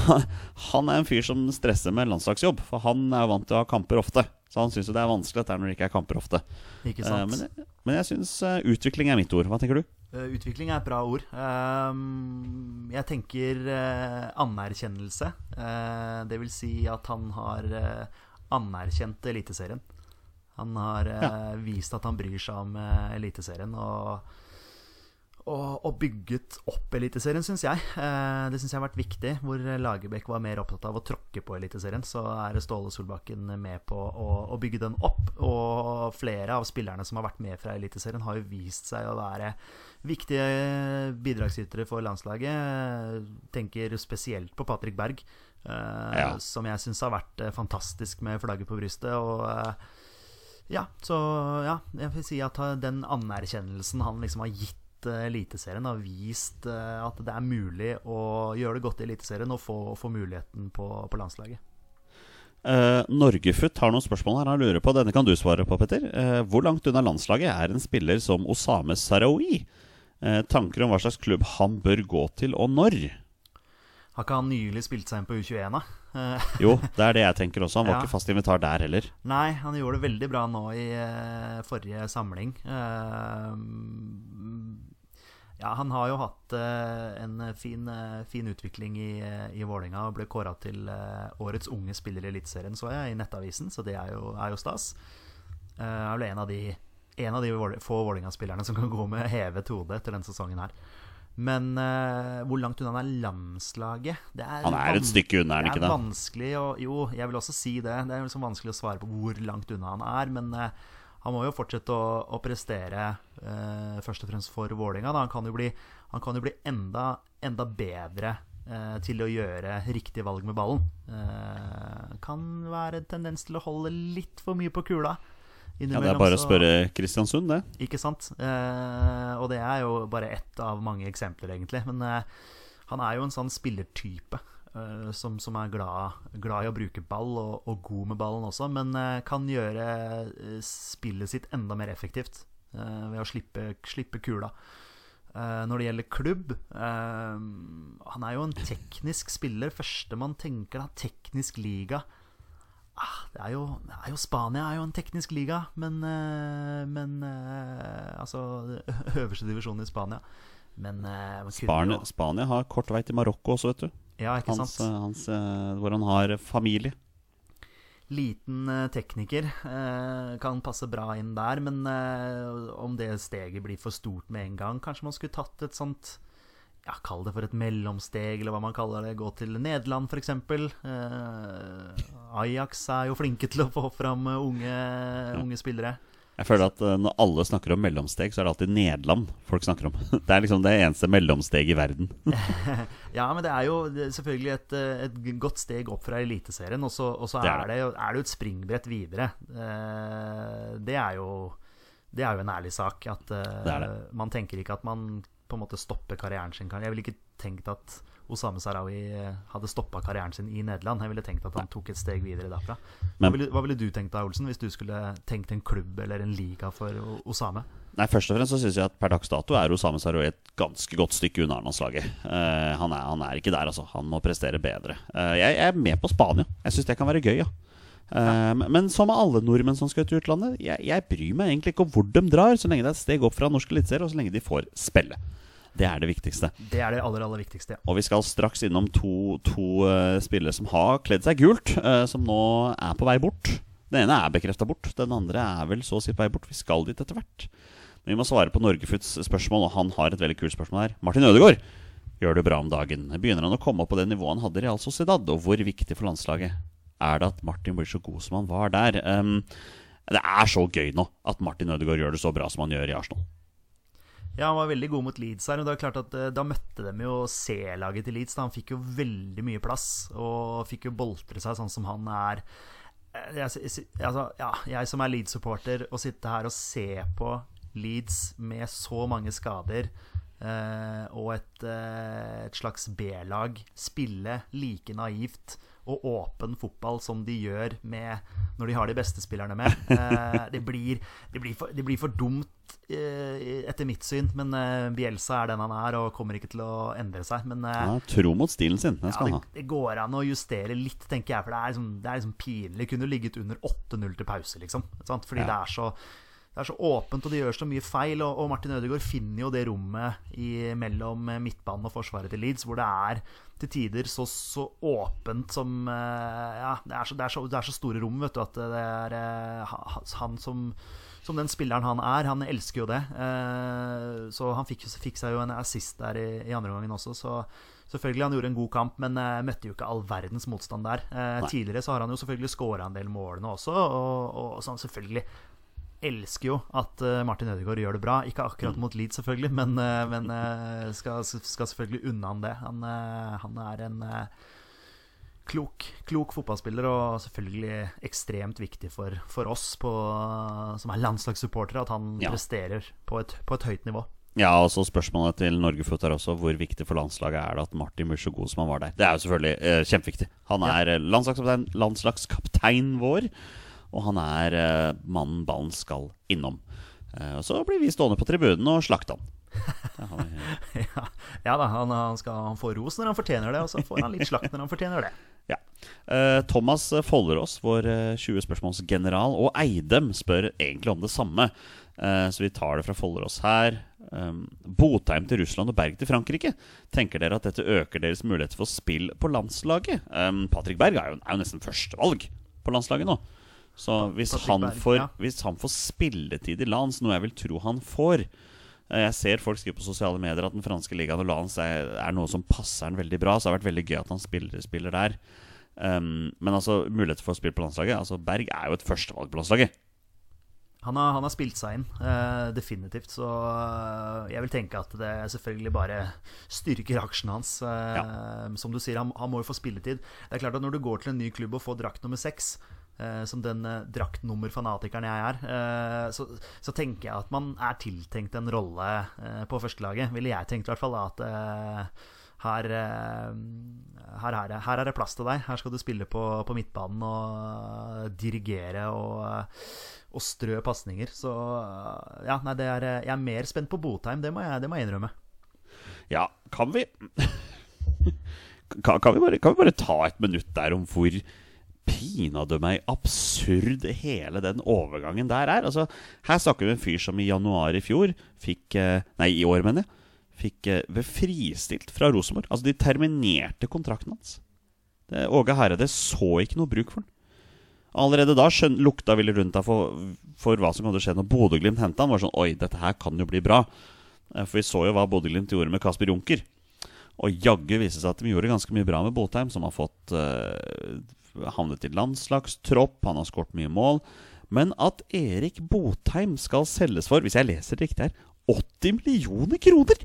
*laughs* han er en fyr som stresser med landslagsjobb, for han er vant til å ha kamper ofte. Så han syns det er vanskelig at det er når det ikke er kamper ofte. Ikke sant? men, men jeg syns utvikling er mitt ord. Hva tenker du? Eh, Utvikling er et bra ord. Ehm, jeg tenker eh, anerkjennelse. Det vil si at han har eh, anerkjent Eliteserien. Han har ja. vist at han bryr seg om eh, Eliteserien. Og, og, og bygget opp Eliteserien, syns jeg. Eh, det syns jeg har vært viktig. Hvor Lagerbäck var mer opptatt av å tråkke på Eliteserien, så er Ståle Solbakken med på å, å bygge den opp. Og flere av spillerne som har vært med fra Eliteserien, har jo vist seg å være viktige bidragsytere for landslaget. Tenker spesielt på Patrick Berg, eh, Ja. som jeg syns har vært eh, fantastisk med flagget på brystet. Og eh, ja, så ja, jeg vil si at den anerkjennelsen han liksom har gitt eh, Eliteserien, har vist eh, at det er mulig å gjøre det godt i Eliteserien og få, få muligheten på, på landslaget. Eh, Norgefutt har noen spørsmål her han lurer på. Denne kan du svare på, Petter. Eh, hvor langt unna landslaget er en spiller som Osame Sarawi? Eh, tanker om hva slags klubb han bør gå til, og når? Har ikke han nylig spilt seg inn på U21, da? Eh, Jo, det er det jeg tenker også. Han var *laughs* Ja. ikke fast invitar der heller. Nei, han gjorde det veldig bra nå i uh, forrige samling. Uh, ja, han har jo hatt uh, en fin, fin utvikling i, i Vålinga og ble kåra til årets unge spiller i Eliteserien, så jeg, i Nettavisen, så det er jo, er jo stas. Er vel en av de, en av de få Vålinga-spillerne som kan gå med hevet hode etter denne sesongen her. Men uh, hvor langt unna han er landslaget det er Han er et stykke unna, er han det ikke er vanskelig å Jo, jeg vil også si det. Det er liksom vanskelig å svare på hvor langt unna han er. Men uh, han må jo fortsette å, å prestere uh, først og fremst for Vålerenga. Han kan jo bli, han kan jo bli enda, enda bedre til å gjøre riktige valg med ballen. Kan være en tendens til å holde litt for mye på kula. Ja, Det er bare å spørre Kristiansund, det. ikke sant? Eh, og det er jo bare ett av mange eksempler, egentlig. Men eh, han er jo en sånn spillertype eh, som, som er glad, glad i å bruke ball, og, og god med ballen også, men eh, kan gjøre eh, spillet sitt enda mer effektivt ved å slippe, slippe kula. Uh, når det gjelder klubb uh, Han er jo en teknisk spiller. Første man tenker da, teknisk liga. Ah, det, er jo, det er jo Spania er jo en teknisk liga, men, eh, men eh, Altså *laughs* øverste divisjon i Spania. Men eh, jo- Spania har kort vei til Marokko også, vet du. Ja, ikke Hans, sant? hans, hvor han har familie. Liten tekniker kan passe bra inn der, men om det steget blir for stort med en gang Kanskje man skulle tatt et sånt ja, Kall det for et mellomsteg, eller hva man kaller det. Gå til Nederland, f.eks. Eh, Ajax er jo flinke til å få fram unge, unge spillere. Jeg føler at eh, når alle snakker om mellomsteg, så er det alltid Nederland folk snakker om. *laughs* Det er liksom det eneste mellomsteg i verden. *laughs* Ja, men det er jo selvfølgelig et, eh, et godt steg opp fra Eliteserien. Og så og så er, det er det jo et springbrett videre. Eh, Det er jo Det er jo en ærlig sak. At eh, Det det. man tenker ikke at man på en måte stoppe karrieren sin. Jeg ville ikke tenkt at Osame Sarawi eh, hadde stoppa karrieren sin i Nederland. Jeg ville tenkt at han tok et steg videre derfra. Hva ville, hva ville du tenkt da, Olsen, hvis du skulle tenkt en klubb eller en liga for Osame? Nei, Først og fremst så syns jeg at per dags dato er Osame Sarawi et ganske godt stykke unna landslaget. Uh, han, er, han er ikke der, altså. Han må prestere bedre. Uh, jeg, jeg er med på Spania. Jeg syns det kan være gøy, ja. Eh, men- som med alle nordmenn som skal ut i utlandet, jeg, jeg bryr meg egentlig ikke om hvor de drar, så lenge det er et steg opp fra norsk eliteserie, og så lenge de får spille. Det er det viktigste. Det er det aller, aller viktigste. Og vi skal straks innom to, to uh, spillere som har kledd seg gult, uh, som nå er på vei bort. Den ene er bekrefta bort, den andre er vel så å si på vei bort. Vi skal dit etter hvert. Men vi må svare på Norgefuts spørsmål, og han har et veldig kult spørsmål her. Martin Ødegaard gjør det bra om dagen. Begynner han å komme opp på det nivået han hadde i Real Sociedad? Og hvor viktig for landslaget er det at Martin blir så god som han var der? Um, det er så gøy nå at Martin Ødegaard gjør det så bra som han gjør i Arsenal. Ja, han var veldig god mot Leeds her. Og det er klart at eh, Da møtte de jo C-laget til Leeds. Da han fikk jo veldig mye plass og fikk jo boltre seg sånn som han er. Eh, Jeg, altså, ja, jeg som er Leeds-supporter, å sitte her og se på Leeds med så mange skader eh, og et, eh, et slags B-lag spille like naivt og åpen fotball som de gjør med når de har de beste spillerne med. *laughs* Eh, det, blir, det, blir for, det blir for dumt eh, etter mitt syn, men eh, Bielsa er den han er og kommer ikke til å endre seg. Men Ja, tro mot stilen sin. Den ja, skal det, han ha. det går an å justere litt, tenker jeg. For det er liksom, det er liksom pinlig. Kunne ligget under 8-0 til pause, liksom. Sant? Fordi Ja. det, er så, det er så åpent, og de gjør så mye feil. Og, og Martin Ødegaard finner jo det rommet i, mellom midtbanen og forsvaret til Leeds, hvor det er til tider så, så åpent som eh, Ja, det er, så, det, er så, det er så store rom, vet du, at det er eh, han som som den spilleren han er. Han elsker jo det. Eh, så han fikk, fikk seg jo en assist der i, i andre gangen også, så selvfølgelig han gjorde en god kamp, men møtte jo ikke all verdens motstand der. Nei. tidligere så har han jo selvfølgelig skåra en del målene også, og, og så han selvfølgelig elsker jo at eh, Martin Ødegaard gjør det bra. Ikke akkurat mot Leeds, selvfølgelig, men, eh, men eh, skal, skal selvfølgelig unna han det. Han, han er en klok, klok fotballspiller og selvfølgelig ekstremt viktig for, for oss på, som er landslagssupportere, at han Ja. presterer på et, på et høyt nivå. Ja, og så spørsmålet til Norgefoot er også hvor viktig for landslaget er det at Martin blir så god som han var der. Det er jo selvfølgelig eh, kjempeviktig. Han er ja. landslagskaptein, landslagskaptein vår, og han er eh, mannen ballen skal innom. Eh, og så blir vi stående på tribunen og slakte han. Vi, *laughs* ja, ja da, han, han, skal, han får ros når han fortjener det, og så får han litt slakt når han fortjener det. *laughs* ja. Eh, Thomas Follerås, vår eh, 20 spørsmålsgeneral, og Eidem spør egentlig om det samme. Eh, så vi tar det fra Follerås her. Um, Botheim til Russland og Berg til Frankrike. Tenker dere at dette øker deres muligheter for spill på landslaget? Um, Patrick Berg er jo, er jo nesten førstevalg på landslaget nå. Så hvis han, får, ja. hvis han får spilletid i lands, noe jeg vil tro han får eh, Jeg ser folk skrive på sosiale medier at den franske ligaen og lands er, er noe som passer han veldig bra. Så det har vært veldig gøy at han spiller, spiller der. Um, men altså muligheter for å spille på landslaget Altså Berg er jo et førstevalg på landslaget. Han har, han har spilt seg inn, uh, definitivt. Så uh, jeg vil tenke at det selvfølgelig bare styrker aksjen hans. Eh, Som du sier, han, han må jo få spilletid. Det er klart at Når du går til en ny klubb og får drakt nummer seks, som den eh, draktnummerfanatikeren jeg er, eh, så, så tenker jeg at man er tiltenkt en rolle eh, på førstelaget. Ville jeg tenkt i hvert fall. At eh, her, eh, her, er det, her er det plass til deg. Her skal du spille på, på midtbanen og dirigere og, og strø pasninger. Så ja, nei, er, jeg er mer spent på Botheim, det må jeg, det må jeg innrømme. Ja, kan vi *laughs* kan, kan, vi bare, kan vi bare ta et minutt der om hvor pinadø meg absurd hele den overgangen der er? Altså, her snakker vi om en fyr som i januar i fjor fikk eh, Nei, i år, mener jeg. Fikk eh, ved fristilt fra Rosenborg. Altså, de terminerte kontrakten hans. Det, Åge Hareide så ikke noe bruk for den. Allerede da skjøn, lukta Ville rundt deg for, for hva som å skje når Bodø-Glimt henta han. Var sånn Oi, dette her kan jo bli bra. Eh, For vi så jo hva Bodø-Glimt gjorde med Kasper Junker. Og jaggu viste seg at de gjorde ganske mye bra med Botheim, som har fått eh, havnet i landslagstropp. Han har skåret mye mål. Men at Erik Botheim skal selges for, hvis jeg leser det riktig her, 80 millioner kroner!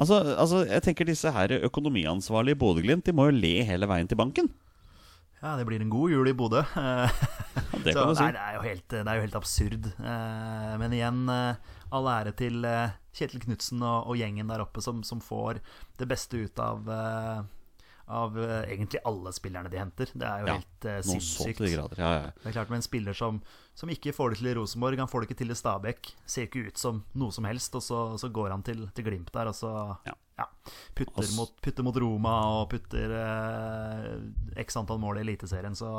Altså, altså jeg tenker disse her økonomiansvarlige i Bodø-Glimt De må jo le hele veien til banken. Ja, det blir en god jul i Bodø. *laughs* Det Så, si. nei, det, er jo helt, det er jo helt absurd. Eh, Men igjen, eh, all ære til eh, Kjetil Knutsen og, og gjengen der oppe som, som får det beste ut av Av uh, egentlig alle spillerne de henter. Det er jo Ja, helt uh, sinnssykt. Ja, ja. Det er klart Med en spiller som, som ikke får det til i Rosenborg, han får det ikke til i Stabæk, ser ikke ut som noe som helst, og så, så går han til, til Glimt der, og så Ja. ja, putter, altså. mot, putter mot Roma og putter eh, x antall mål i Eliteserien. Så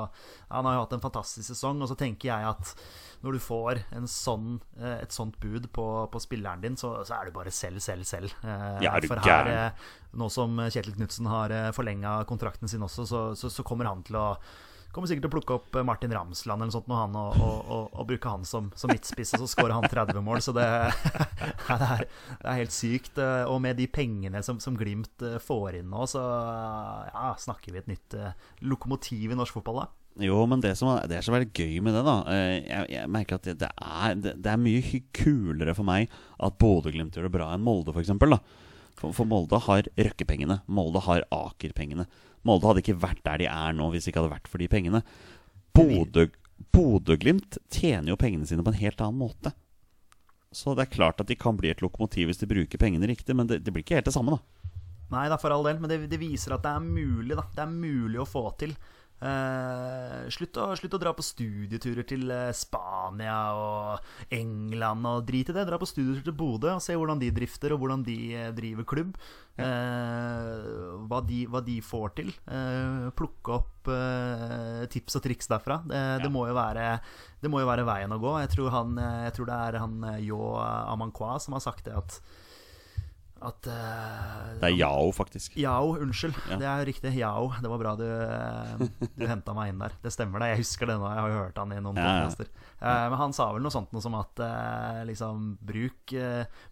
han har jo hatt en fantastisk sesong. Og så tenker jeg at når du får en sånn, eh, et sånt bud på, på spilleren din, så, så er du bare selv, selv, selv. Eh, Ja, For her, eh, nå som Kjetil Knutsen har forlenga kontrakten sin også, så, så, så kommer han til å Kommer sikkert til å plukke opp Martin Ramsland eller sånt, med han, og, og, og, og bruke han som, som midtspiss, og så skårer han 30 mål. Så det, *laughs* det, er, det er helt sykt. eh, Og med de pengene som, som Glimt eh, får inn nå, så ja, snakker vi et nytt eh, lokomotiv i norsk fotball, da. Jo, men det som er, det er så veldig gøy med det, da eh, Jeg, jeg merker at det, det, er, det, er mye kulere for meg at Bodø-Glimt gjør det bra enn Molde, f.eks. For, for Molde har Røkke-pengene. Molde har Aker-pengene. Molde hadde ikke vært der de er nå hvis det ikke hadde vært for de pengene. Bodø- Bodø-Glimt tjener jo pengene sine på en helt annen måte. Så det er klart at de kan bli et lokomotiv hvis de bruker pengene riktig, men det, det blir ikke helt det samme, da. Nei da, for all del, men det, det viser at det er mulig, da. Det er mulig å få til. Eh, slutt, å, slutt å dra på studieturer til eh, Spania og England og drit i det. Dra på studietur til Bodø og se hvordan de drifter, og hvordan de eh, driver klubb. Uh, hva, de, hva de får til. Uh, plukke opp tips og triks derfra. Det, det, må være, det må jo være veien å gå. Jeg tror, han, jeg tror det er han Yo Amankwa som har sagt det at at uh, Det er Yao, faktisk. Yao, unnskyld. Ja. Det er riktig. Yao. Det var bra du, uh, du henta meg inn der. Det stemmer, det. Jeg husker det nå. Jeg har jo hørt han i noen Ja, ja. Eh, men han sa vel noe sånt noe som at uh, liksom bruk,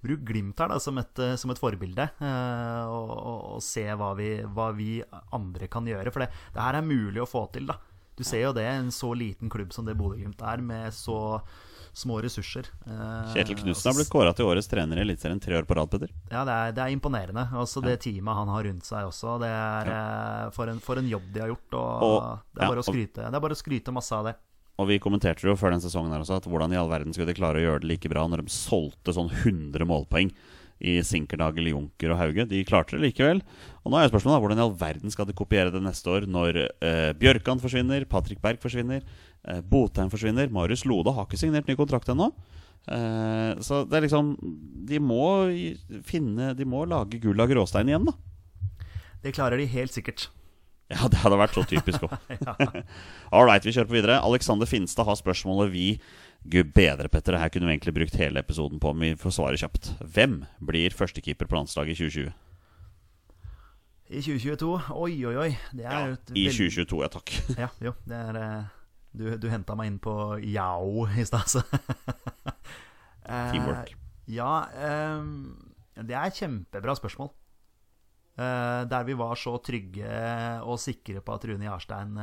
bruk Glimt her da, som et, som et forbilde. og, og, og se hva vi, hva vi andre kan gjøre. For det, det her er mulig å få til, da. Du ser jo det, en så liten klubb som det Bodø-Glimt er, med så små ressurser. Eh, Kjetil Knutsen har blitt kåra til årets trener i Eliteserien tre år på rad, Petter. ja, det er, det er imponerende. Også det teamet han har rundt seg også. Det er eh, for, en, for en jobb de har gjort. Og, Og- det, er ja, å og- skryte, det er bare å skryte masse av det. Og vi kommenterte jo før den sesongen her også at hvordan i all verden skulle de klare å gjøre det like bra når de solgte sånn 100 målpoeng i Sinkernagel, Junker og Hauge. De klarte det likevel. Og nå er spørsmålet da, hvordan i all verden skal de kopiere det neste år når eh, Bjørkan forsvinner, Patrick Berg forsvinner, Botheim forsvinner, Marius Lode har ikke signert ny kontrakt ennå. Eh, så det er liksom De må finne De må lage gull av gråstein igjen, da. Det klarer de helt sikkert. *laughs* Ja, det hadde vært så typisk òg. *laughs* Right, vi kjører på videre. Alexander Finstad har spørsmålet vi Gud bedre, Petter. Her kunne vi egentlig brukt hele episoden på, om vi får svare kjapt. Hvem blir førstekeeper på landslaget i 2020? I 2022 Oi, oi, oi. Det er Ja, et I 2022, ja takk. Ja, jo. Det er eh, Du, du henta meg inn på Yao i stad, så *laughs* Eh, Teamwork. Ja, eh, det er et kjempebra spørsmål. Eh, der vi var så trygge og sikre på at Rune Jarstein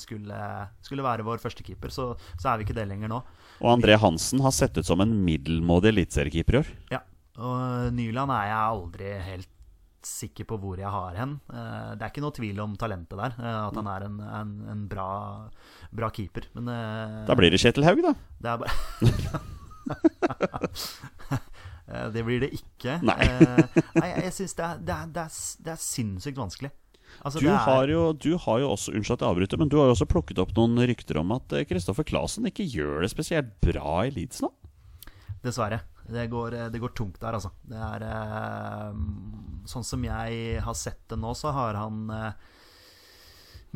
skulle, skulle være vår førstekeeper, så, så er vi ikke det lenger nå. Og André Hansen har sett ut som en middelmådig eliteseriekeeper i år. Ja, og Nyland er jeg aldri helt sikker på hvor jeg har hen. Eh, Det er ikke noe tvil om talentet der, eh, at han er en, en, en bra, bra keeper. Men eh, Da blir det Kjetil Haug, da. *laughs* det *laughs* Det blir det ikke. Nei. Nei, jeg syns det, det, det, er sinnssykt vanskelig. Altså, Du er- har, jo, du har jo også Unnskyld at jeg avbryter, men du har jo også plukket opp noen rykter om at Kristoffer Clasen ikke gjør det spesielt bra i Leeds nå. Dessverre. Det går, det går tungt der, altså. Det er eh, Sånn som jeg har sett det nå, så har han eh,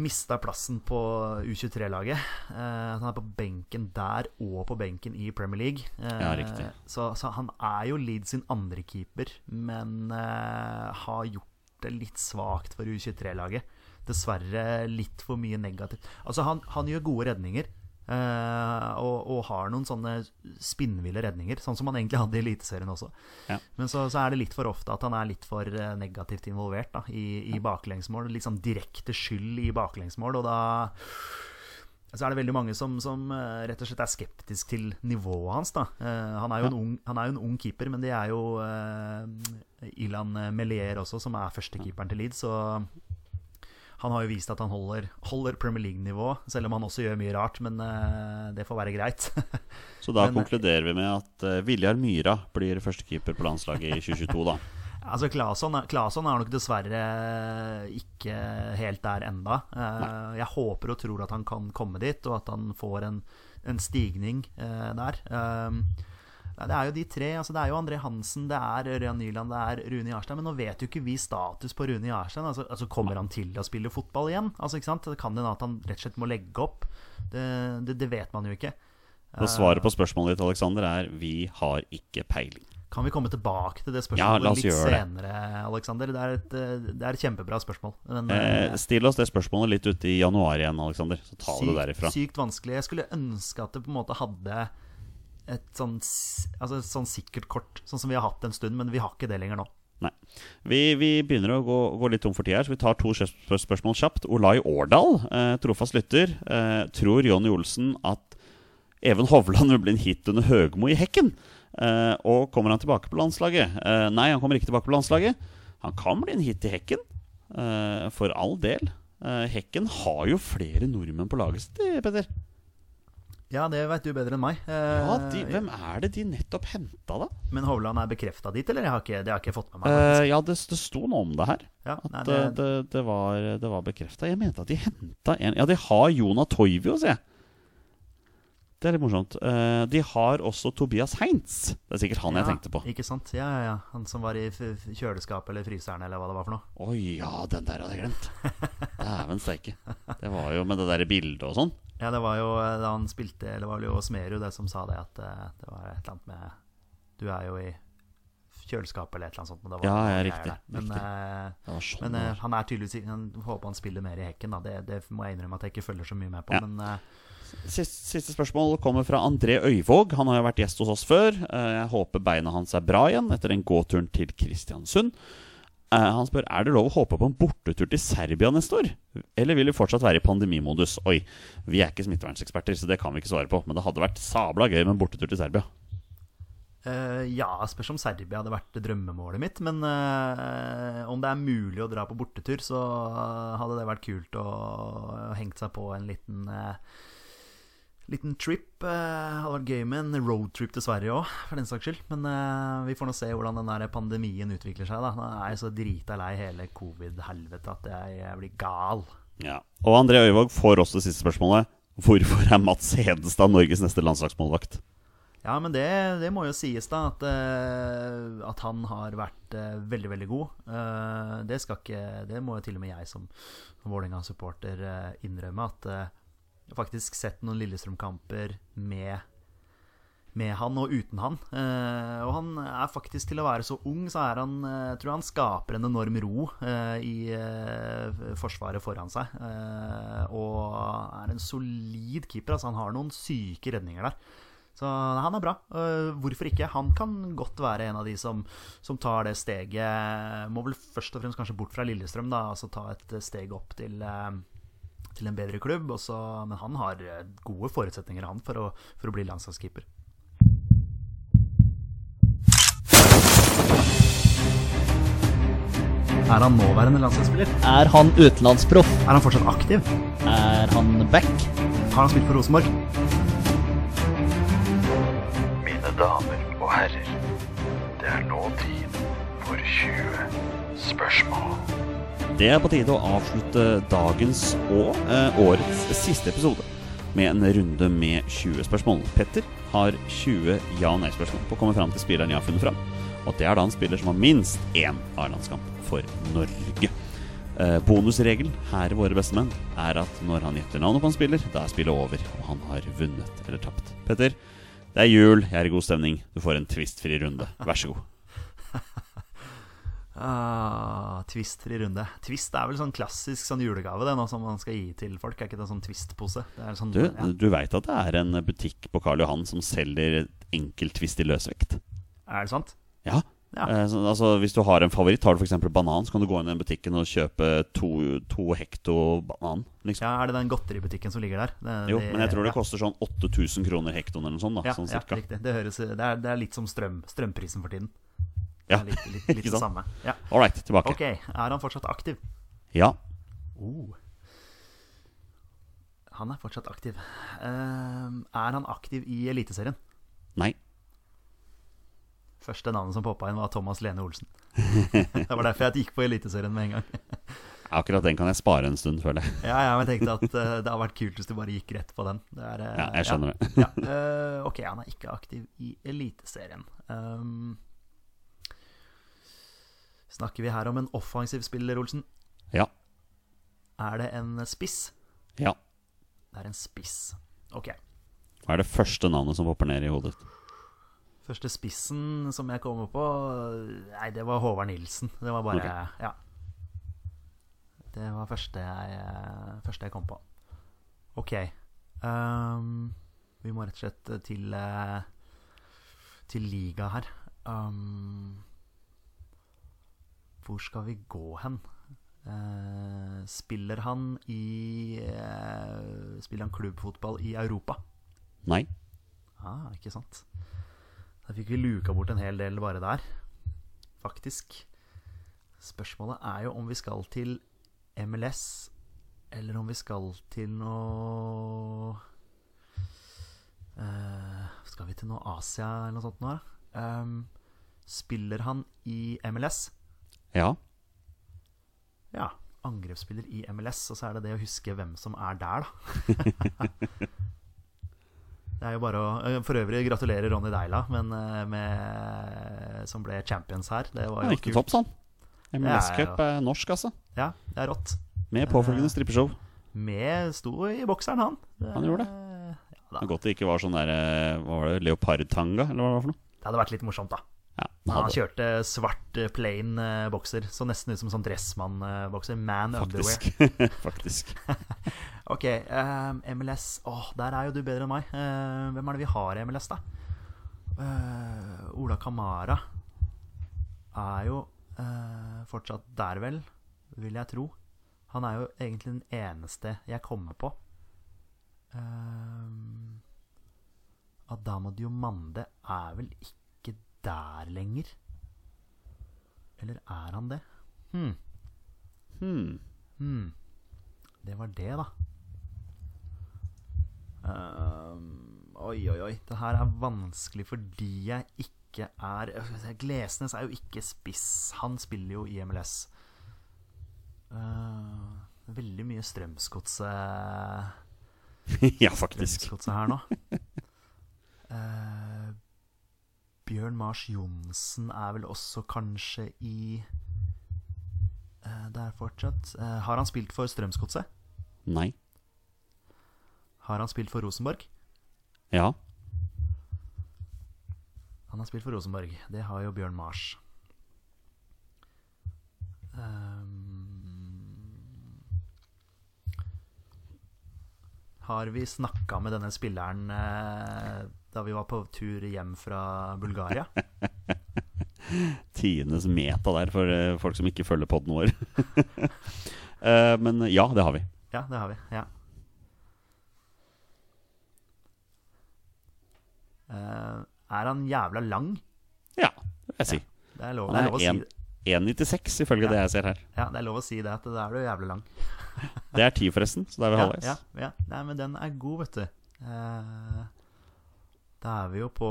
mista plassen på U23-laget. Eh, han er på benken der og på benken i Premier League. Eh, Ja, riktig. Så, så han er jo Leeds sin andre keeper, men eh, har gjort det litt svakt for U23-laget. Dessverre litt for mye negativt. Altså, han, han gjør gode redninger. Eh, og, og har noen sånne spinnville redninger, sånn som han egentlig hadde i Eliteserien også. Ja. Men så, så er det litt for ofte at han er litt for eh, negativt involvert da, i, i baklengsmål. Litt sånn direkte skyld i baklengsmål, og da så er det veldig mange som, som eh, rett og slett er skeptisk til nivået hans. da Han er jo en ung, han er jo en ung keeper, men det er jo uh, Ilan Melier også, som er førstekeeperen til Leeds. Så han har jo vist at han holder, holder Premier League-nivå, selv om han også gjør mye rart. Men eh, det får være greit. Så da *laughs* Men- konkluderer vi med at uh, Viljar Myra blir førstekeeper på landslaget i 2022, da. *laughs* Altså Claesson er- er nok dessverre ikke helt der enda. Eh, Jeg håper og tror at han kan komme dit, og at han får en, en stigning eh, der. Nei, det er jo de tre. Altså det er jo André Hansen, det er Ørjan Nyland, det er Rune Jarstein. Men nå vet jo ikke vi status på Rune Jarstein. Altså, altså Kommer han til å spille fotball igjen? Altså ikke sant? Det kan hende at han rett og slett må legge opp. Det, det, det vet man jo ikke. Og svaret på spørsmålet ditt, Alexander, er vi har ikke peiling. Kan vi komme tilbake til det spørsmålet ja, litt senere, det. Alexander? Det er, et, eh, det er et kjempebra spørsmål. Men, Eh, eh, still oss det spørsmålet litt ute i januar igjen, Alexander. Så tar vi det derifra. sykt vanskelig. Jeg skulle ønske at det på en måte hadde et sånn, altså et sånn sikkert kort, sånn som vi har hatt en stund, men vi har ikke det lenger nå. Nei. Vi, vi begynner å gå, gå litt tom for tid her, så vi tar to spørsmål kjapt. Olai Årdal, eh, trofast lytter, eh, tror Jonny Olsen at Even Hovland vil bli en hit under Høgmo i Hekken? Eh, og kommer han tilbake på landslaget? Eh, nei, han kommer ikke tilbake på landslaget. Han kan bli en hit i Hekken, eh, for all del. Eh, hekken har jo flere nordmenn på laget sitt, Petter. Ja, det vet du bedre enn meg. Ja, Eh, de, hvem er det de nettopp henta, da? Men Hovland er bekrefta dit, eller? Jeg har ikke, det har jeg ikke fått med meg. Eh, ja, det, det sto noe om det her. ja, At nei, det, det, det, det var, det var bekrefta. Jeg mente at de henta en Ja, de har Jona Toivio, sier jeg. Det er litt morsomt. Eh, de har også Tobias Heinz. Det er sikkert han jeg tenkte på. Ikke sant? Ja, ja, ja. Han som var i kjøleskapet eller fryseren, eller hva det var for noe. Oi, ja, den der hadde jeg glemt. *laughs* Dæven steike. Det var jo med det derre bildet og sånn. Ja, det var jo eh, da han spilte Eller var det jo Smerud det som sa det, at eh, det var et eller annet med Du er jo i kjøleskapet eller et eller annet sånt. Men det var Ja, ja, riktig. Men, riktig. eh, sånn Men det eh, han er tydeligvis Han håper han spiller mer i hekken, da. Det, det må jeg innrømme at jeg ikke følger så mye med på. Ja. Men Siste, siste spørsmål kommer fra André Øyvåg. Han har jo vært gjest hos oss før. Jeg håper beina hans er bra igjen etter den gåturen til Kristiansund. Eh, Han spør er det lov å håpe på en bortetur til Serbia neste år. Eller vil vi fortsatt være i pandemimodus? Oi, vi er ikke smittevernseksperter, så det kan vi ikke svare på. Men det hadde vært sabla gøy med en bortetur til Serbia. Uh, ja, spørs om Serbia hadde vært drømmemålet mitt. Men uh, om det er mulig å dra på bortetur, så hadde det vært kult å å hengt seg på en liten eh, Liten trip. eh, hadde vært gøy med en roadtrip til Sverige òg, for den saks skyld. Men eh, vi får nå se hvordan den der pandemien utvikler seg. da Nå er jeg så drita lei hele covid-helvete at jeg, jeg blir gal. Ja. Og André Øyvåg får også det siste spørsmålet. Hvorfor er Mats Hedestad Norges neste landslagsmålvakt? Ja, men det, det må jo sies, da, at, eh, at han har vært veldig, veldig god. Eh, det skal ikke Det må jo til og med jeg som Vålerenga-supporter innrømme, at faktisk sett noen Lillestrøm-kamper med med han og uten han. Eh, og han er faktisk, til å være så ung, så er han eh, Jeg tror han skaper en enorm ro eh, i eh, forsvaret foran seg. Eh, og er en solid keeper. Altså, han har noen syke redninger der. Så han er bra. Eh, hvorfor ikke? Han kan godt være en av de som, som tar det steget Må vel først og fremst kanskje bort fra Lillestrøm, da. Altså ta et steg opp til eh, til en bedre klubb. Også, men han har eh, gode forutsetninger han for å, for å bli landslagskeeper. Er han nåværende landslagsspiller? Er han utenlandsproff? Er han fortsatt aktiv? Er han back? Har han spilt for Rosenborg? Mine damer og herrer, det er nå tid for 20 spørsmål. Det er på tide å avslutte dagens og eh, årets siste episode med en runde med 20 spørsmål. Petter har 20 ja- og nei-spørsmål på å komme fram til spilleren jeg har funnet fram. Og det er da en spiller som har minst én A-landskamp for Norge. Eh, bonusregelen her i Våre bestemenn er at når han gjetter navnet på en spiller, da er spillet over, og han har vunnet eller tapt. Petter, det er jul, jeg er i god stemning. Du får en tvistfri runde. Vær så god. *laughs* Ah, Twist i runde. Twist er vel sånn klassisk sånn julegave det nå som man skal gi til folk. Er ikke det sånn Twist-pose? Sånn, Du, ja. du veit at det er en butikk på Karl Johan som selger enkeltvist i løsvekt? Er det sant? Ja. Ja. Eh, så, altså, hvis du har en favoritt, har du f.eks. banan, så kan du gå inn i den butikken og kjøpe to, to hekto banan. Liksom. Ja, Er det den godteributikken som ligger der? Det- Jo, det- men jeg tror ja. det koster sånn 8000 kroner hektoen eller noe sånt. da Ja, Sånn ja riktig. Det, høres, det, er, det er litt som strøm, strømprisen for tiden. Ja, Det er litt, litt, litt *laughs* det samme. Ja. All right, tilbake. Ok, er han fortsatt aktiv? Ja. Oh. Han er fortsatt aktiv. Uh, er han aktiv i Eliteserien? Nei. Første navnet som poppa inn, var Thomas Lene Olsen. *laughs* det var derfor jeg gikk på Eliteserien med en gang. *laughs* Akkurat den kan jeg spare en stund, føler jeg. ja, ja, men jeg tenkte at uh, det hadde vært kult hvis du bare gikk rett på den. Det er, uh, Ja, jeg skjønner det. Ja, eh, ok, han er ikke aktiv i Eliteserien. Um, snakker vi her om en offensiv spiller, Olsen? Ja. Er det en spiss? Ja. Det er en spiss. Ok. Hva er det første navnet som popper ned i hodet ditt? Første spissen som jeg kommer på Nei, det var Håvard Nilsen. Det var bare okay. Ja. Det var første jeg, første jeg kom på. Ok. Um, vi må rett og slett til eh, Til liga her. Ehm, hvor skal vi gå hen? Uh, spiller han i uh, Spiller han klubbfotball i Europa? Nei. Ah, ikke sant. Da fikk vi luka bort en hel del bare der, faktisk. Spørsmålet er jo om vi skal til MLS, eller om vi skal til noe uh, Skal vi til noe Asia eller noe sånt nå? Ehm, spiller han i MLS? Ja. Ja. Angrepsspiller i MLS, og så er det det å huske hvem som er der, da. *laughs* det er jo bare å eh, For øvrig gratulerer Ronny Deila men, eh, med, som ble champions her. Det var jo kult. Topp, sånn. MLS Ja, ja, Cup er norsk, altså. Ja, det er rått. Med påfølgende strippeshow. Med sto i bokseren, han. Det, Han gjorde det. Ja, godt det ikke var sånn der eh, Hva var det? Leopardtanga, eller hva det var for noe? det hadde vært litt morsomt, da. Ja, han han kjørte svart eh, plain eh, bokser. Så nesten ut som sånn dressmann-bokser. Man underwear. faktisk. *laughs* faktisk. *laughs* Ok, ehm, MLS Åh, der er jo du bedre enn meg. Uh, hvem er det vi har i MLS, da? Uh, Ola Kamara er jo uh, fortsatt der, vel, vil jeg tro. Han er jo egentlig den eneste jeg kommer på. Uh, Adamo Diomande er vel ikke der lenger? Eller er han det? Hmm. Hmm. Hmm. Det var det, da. Um, oi, oi, oi. Det her er vanskelig fordi jeg ikke er Glesnes er jo ikke spiss. Han spiller jo i MLS. Uh, veldig mye Strømsgodset *laughs* ja, faktisk. Strømsgodset her nå. *laughs* Eh, Bjørn Mars Johnsen er vel også kanskje i Det Der fortsatt. Uh, har han spilt for Strømsgodset? Nei. Har han spilt for Rosenborg? Ja. Han har spilt for Rosenborg. Det har jo Bjørn Mars. Um, har vi snakka med denne spilleren eh, da vi var på tur hjem fra Bulgaria? *laughs* Tidenes meta der for eh, folk som ikke følger podden vår. *laughs* Eh, men ja, det har vi. Ja, det har vi. Ja. Eh, er han jævla lang? Ja, det vil jeg si. Det er lov, Han er er lov si en- 1,96 ifølge det jeg ser her. Ja, det er lov å si det, at da er du jævlig lang. *laughs* Det er 10, forresten, så da er vi Ja, halvveis. ja, ja. Nei, men den er god, vet du. Eh, da er vi jo på,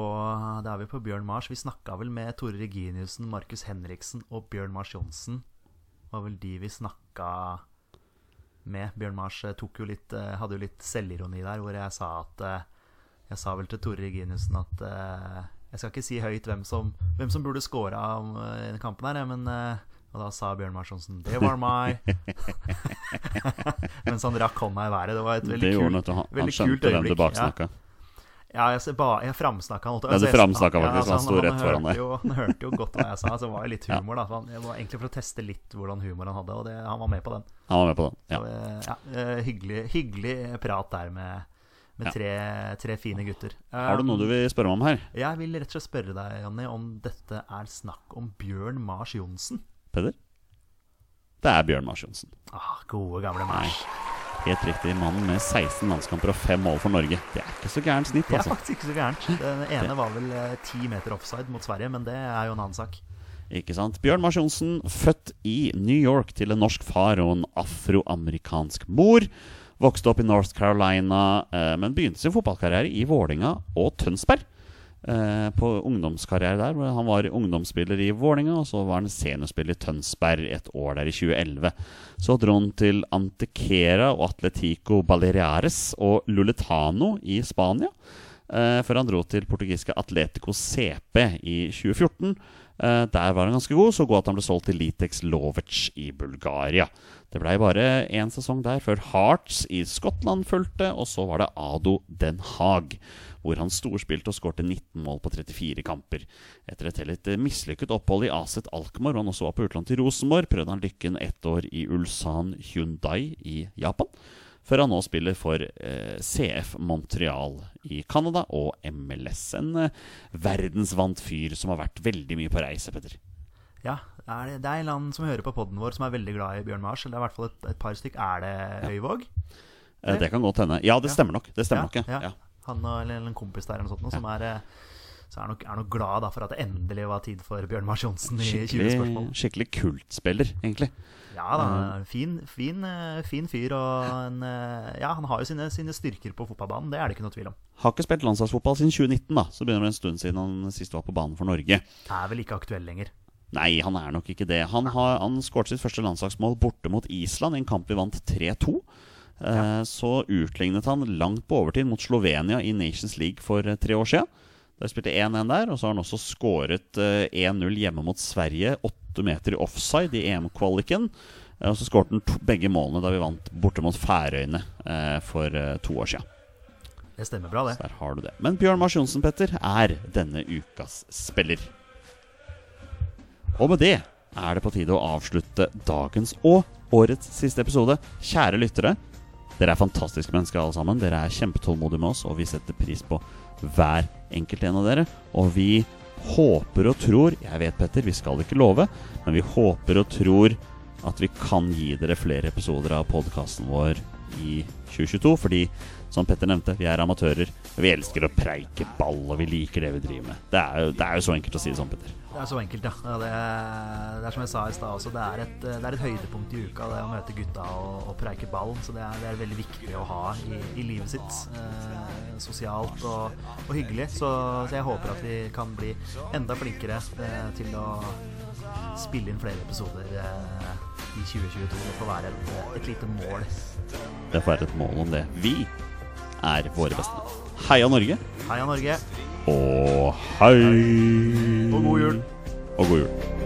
er vi på Bjørn Mars. Vi snakka vel med Tore Reginiussen, Markus Henriksen og Bjørn Mars Johnsen. var vel de vi snakka med. Bjørn Mars eh, jo litt, eh, hadde jo litt selvironi der, hvor jeg sa at eh, Jeg sa vel til Tore Reginiussen at Jeg skal ikke si høyt hvem som, hvem som burde scora i denne kampen her, men Og da sa Bjørn Mars Johnsen 'Det var meg'. *laughs* *laughs* Mens han rakk hånda i været. Det var et veldig det han, kult, øyeblikk Det Han, han veldig kult skjønte hvem øyeblikk. baksnakka. Ja, jeg, ba, jeg framsnakka han. Ja, du framsnakka faktisk, han sto rett foran deg. jo, han hørte jo godt hva jeg sa, så det var jo litt humor. da han, Det var egentlig for å teste litt hvordan humor han hadde, og det, han var med på den. Han var med på den. Ja. Så, eh, ja, eh, hyggelig, hyggelig prat der med, med tre, tre fine gutter. Har du noe du vil spørre meg om her, Jeg vil rett og slett spørre deg, Jonny, om dette er snakk om Bjørn Mars Johnsen. Peder? Det er Bjørn Mars Johnsen. Ah, gode, gamle Mars. Helt riktig. Mannen med 16 landskamper og 5 mål for Norge. Det er ikke så gærent snitt, Det er altså. faktisk ikke så gærent. Den *laughs* ene var vel eh, ti meter offside mot Sverige, men det er jo en annen sak. Ikke sant? Bjørn Mars Johnsen, født i New York til en norsk far og en afroamerikansk mor. Vokste opp i North Carolina, eh, men begynte sin fotballkarriere i Vålinga og Tønsberg. Eh, på ungdomskarriere der, hvor han var ungdomsspiller i Vålinga, og så var han seniorspiller i Tønsberg et år der i 2011. Så dro han til Antequera og Atletico Baleares og Luletano i Spania. Eh, før han dro til portugiske Atletico CP i 2014. Eh, der var han ganske god, så god at han ble solgt til Litex Lovec i Bulgaria. Det blei bare én sesong der før Hearts i Skottland fulgte, og så var det Ado Den Haag, hvor han storspilte og skårte 19 mål på 34 kamper. Etter et litt mislykket opphold i Aset Alkmaar, og han også var på utlandet til Rosenborg, prøvde han lykken ett år i Ulsan Hyundai i Japan før han nå spiller for eh, CF Montreal i Canada og MLS. En eh, verdensvant fyr som har vært veldig mye på reise, Petter. Ja, er det, det er en annen som hører på poden vår som er veldig glad i Bjørn Mars. Eller i hvert fall et, et par stykk. Er det Høyvåg? Ja. det kan godt hende. Ja, det stemmer nok. Det stemmer nok, ja. Han og, eller en kompis der eller noe sånt, noe, som er, eh, så er nok, er nok glad da, for at det endelig var tid for Bjørn Mars Johnsen i 20 Skikkelig, spørsmål. skikkelig kultspiller, egentlig. Ja da, fin, fin, eh, fin fyr. Og en, eh, ja, han har jo sine, sine styrker på fotballbanen, det er det ikke noe tvil om. Har ikke spilt landslagsfotball siden 2019, da. Så begynner det en stund siden han sist var på banen for Norge. Er vel ikke aktuell lenger. Nei, han er nok ikke det. Han, har, han skåret sitt første landslagsmål borte mot Island i en kamp vi vant 3-2. Eh, Så utlignet han langt på overtid mot Slovenia i Nations League for eh, tre år siden. Der spilte 1-1 der, og så har han også skåret eh, 1-0 hjemme mot Sverige. Åtte meter i offside i EM-kvaliken. Eh, Og så skåret han begge målene da vi vant borte mot Færøyene eh, for eh, to år siden. Det stemmer bra, det. Så Der har du det. Men Bjørn Mars Johnsen, Petter, er denne ukas spiller. Og med det er det på tide å avslutte dagens og årets siste episode. Kjære lyttere, dere er fantastiske mennesker alle sammen. Dere er kjempetålmodige med oss, og vi setter pris på hver enkelt en av dere. Og vi håper og tror Jeg vet, Petter, vi skal ikke love, men vi håper og tror at vi kan gi dere flere episoder av podkasten vår i 2022. Fordi, som Petter nevnte, vi er amatører. Vi elsker å preike ball, og vi liker det vi driver med. Det er jo, det er jo så enkelt å si det sånn, Petter. Det er så enkelt, ja. det, det er som jeg sa i stad også, det er, et, det er et høydepunkt i uka, det å møte gutta og, og preike ball. Så det er, det er veldig viktig å ha i, i livet sitt. Eh, sosialt og, og hyggelig. Så, så jeg håper at vi kan bli enda flinkere eh, til å spille inn flere episoder eh, i 2022. Det får være et, et lite mål. Det får være et mål om det. Vi er våre beste. Heia Norge, Heia Norge! Og hei! Og god jul! Og god jul.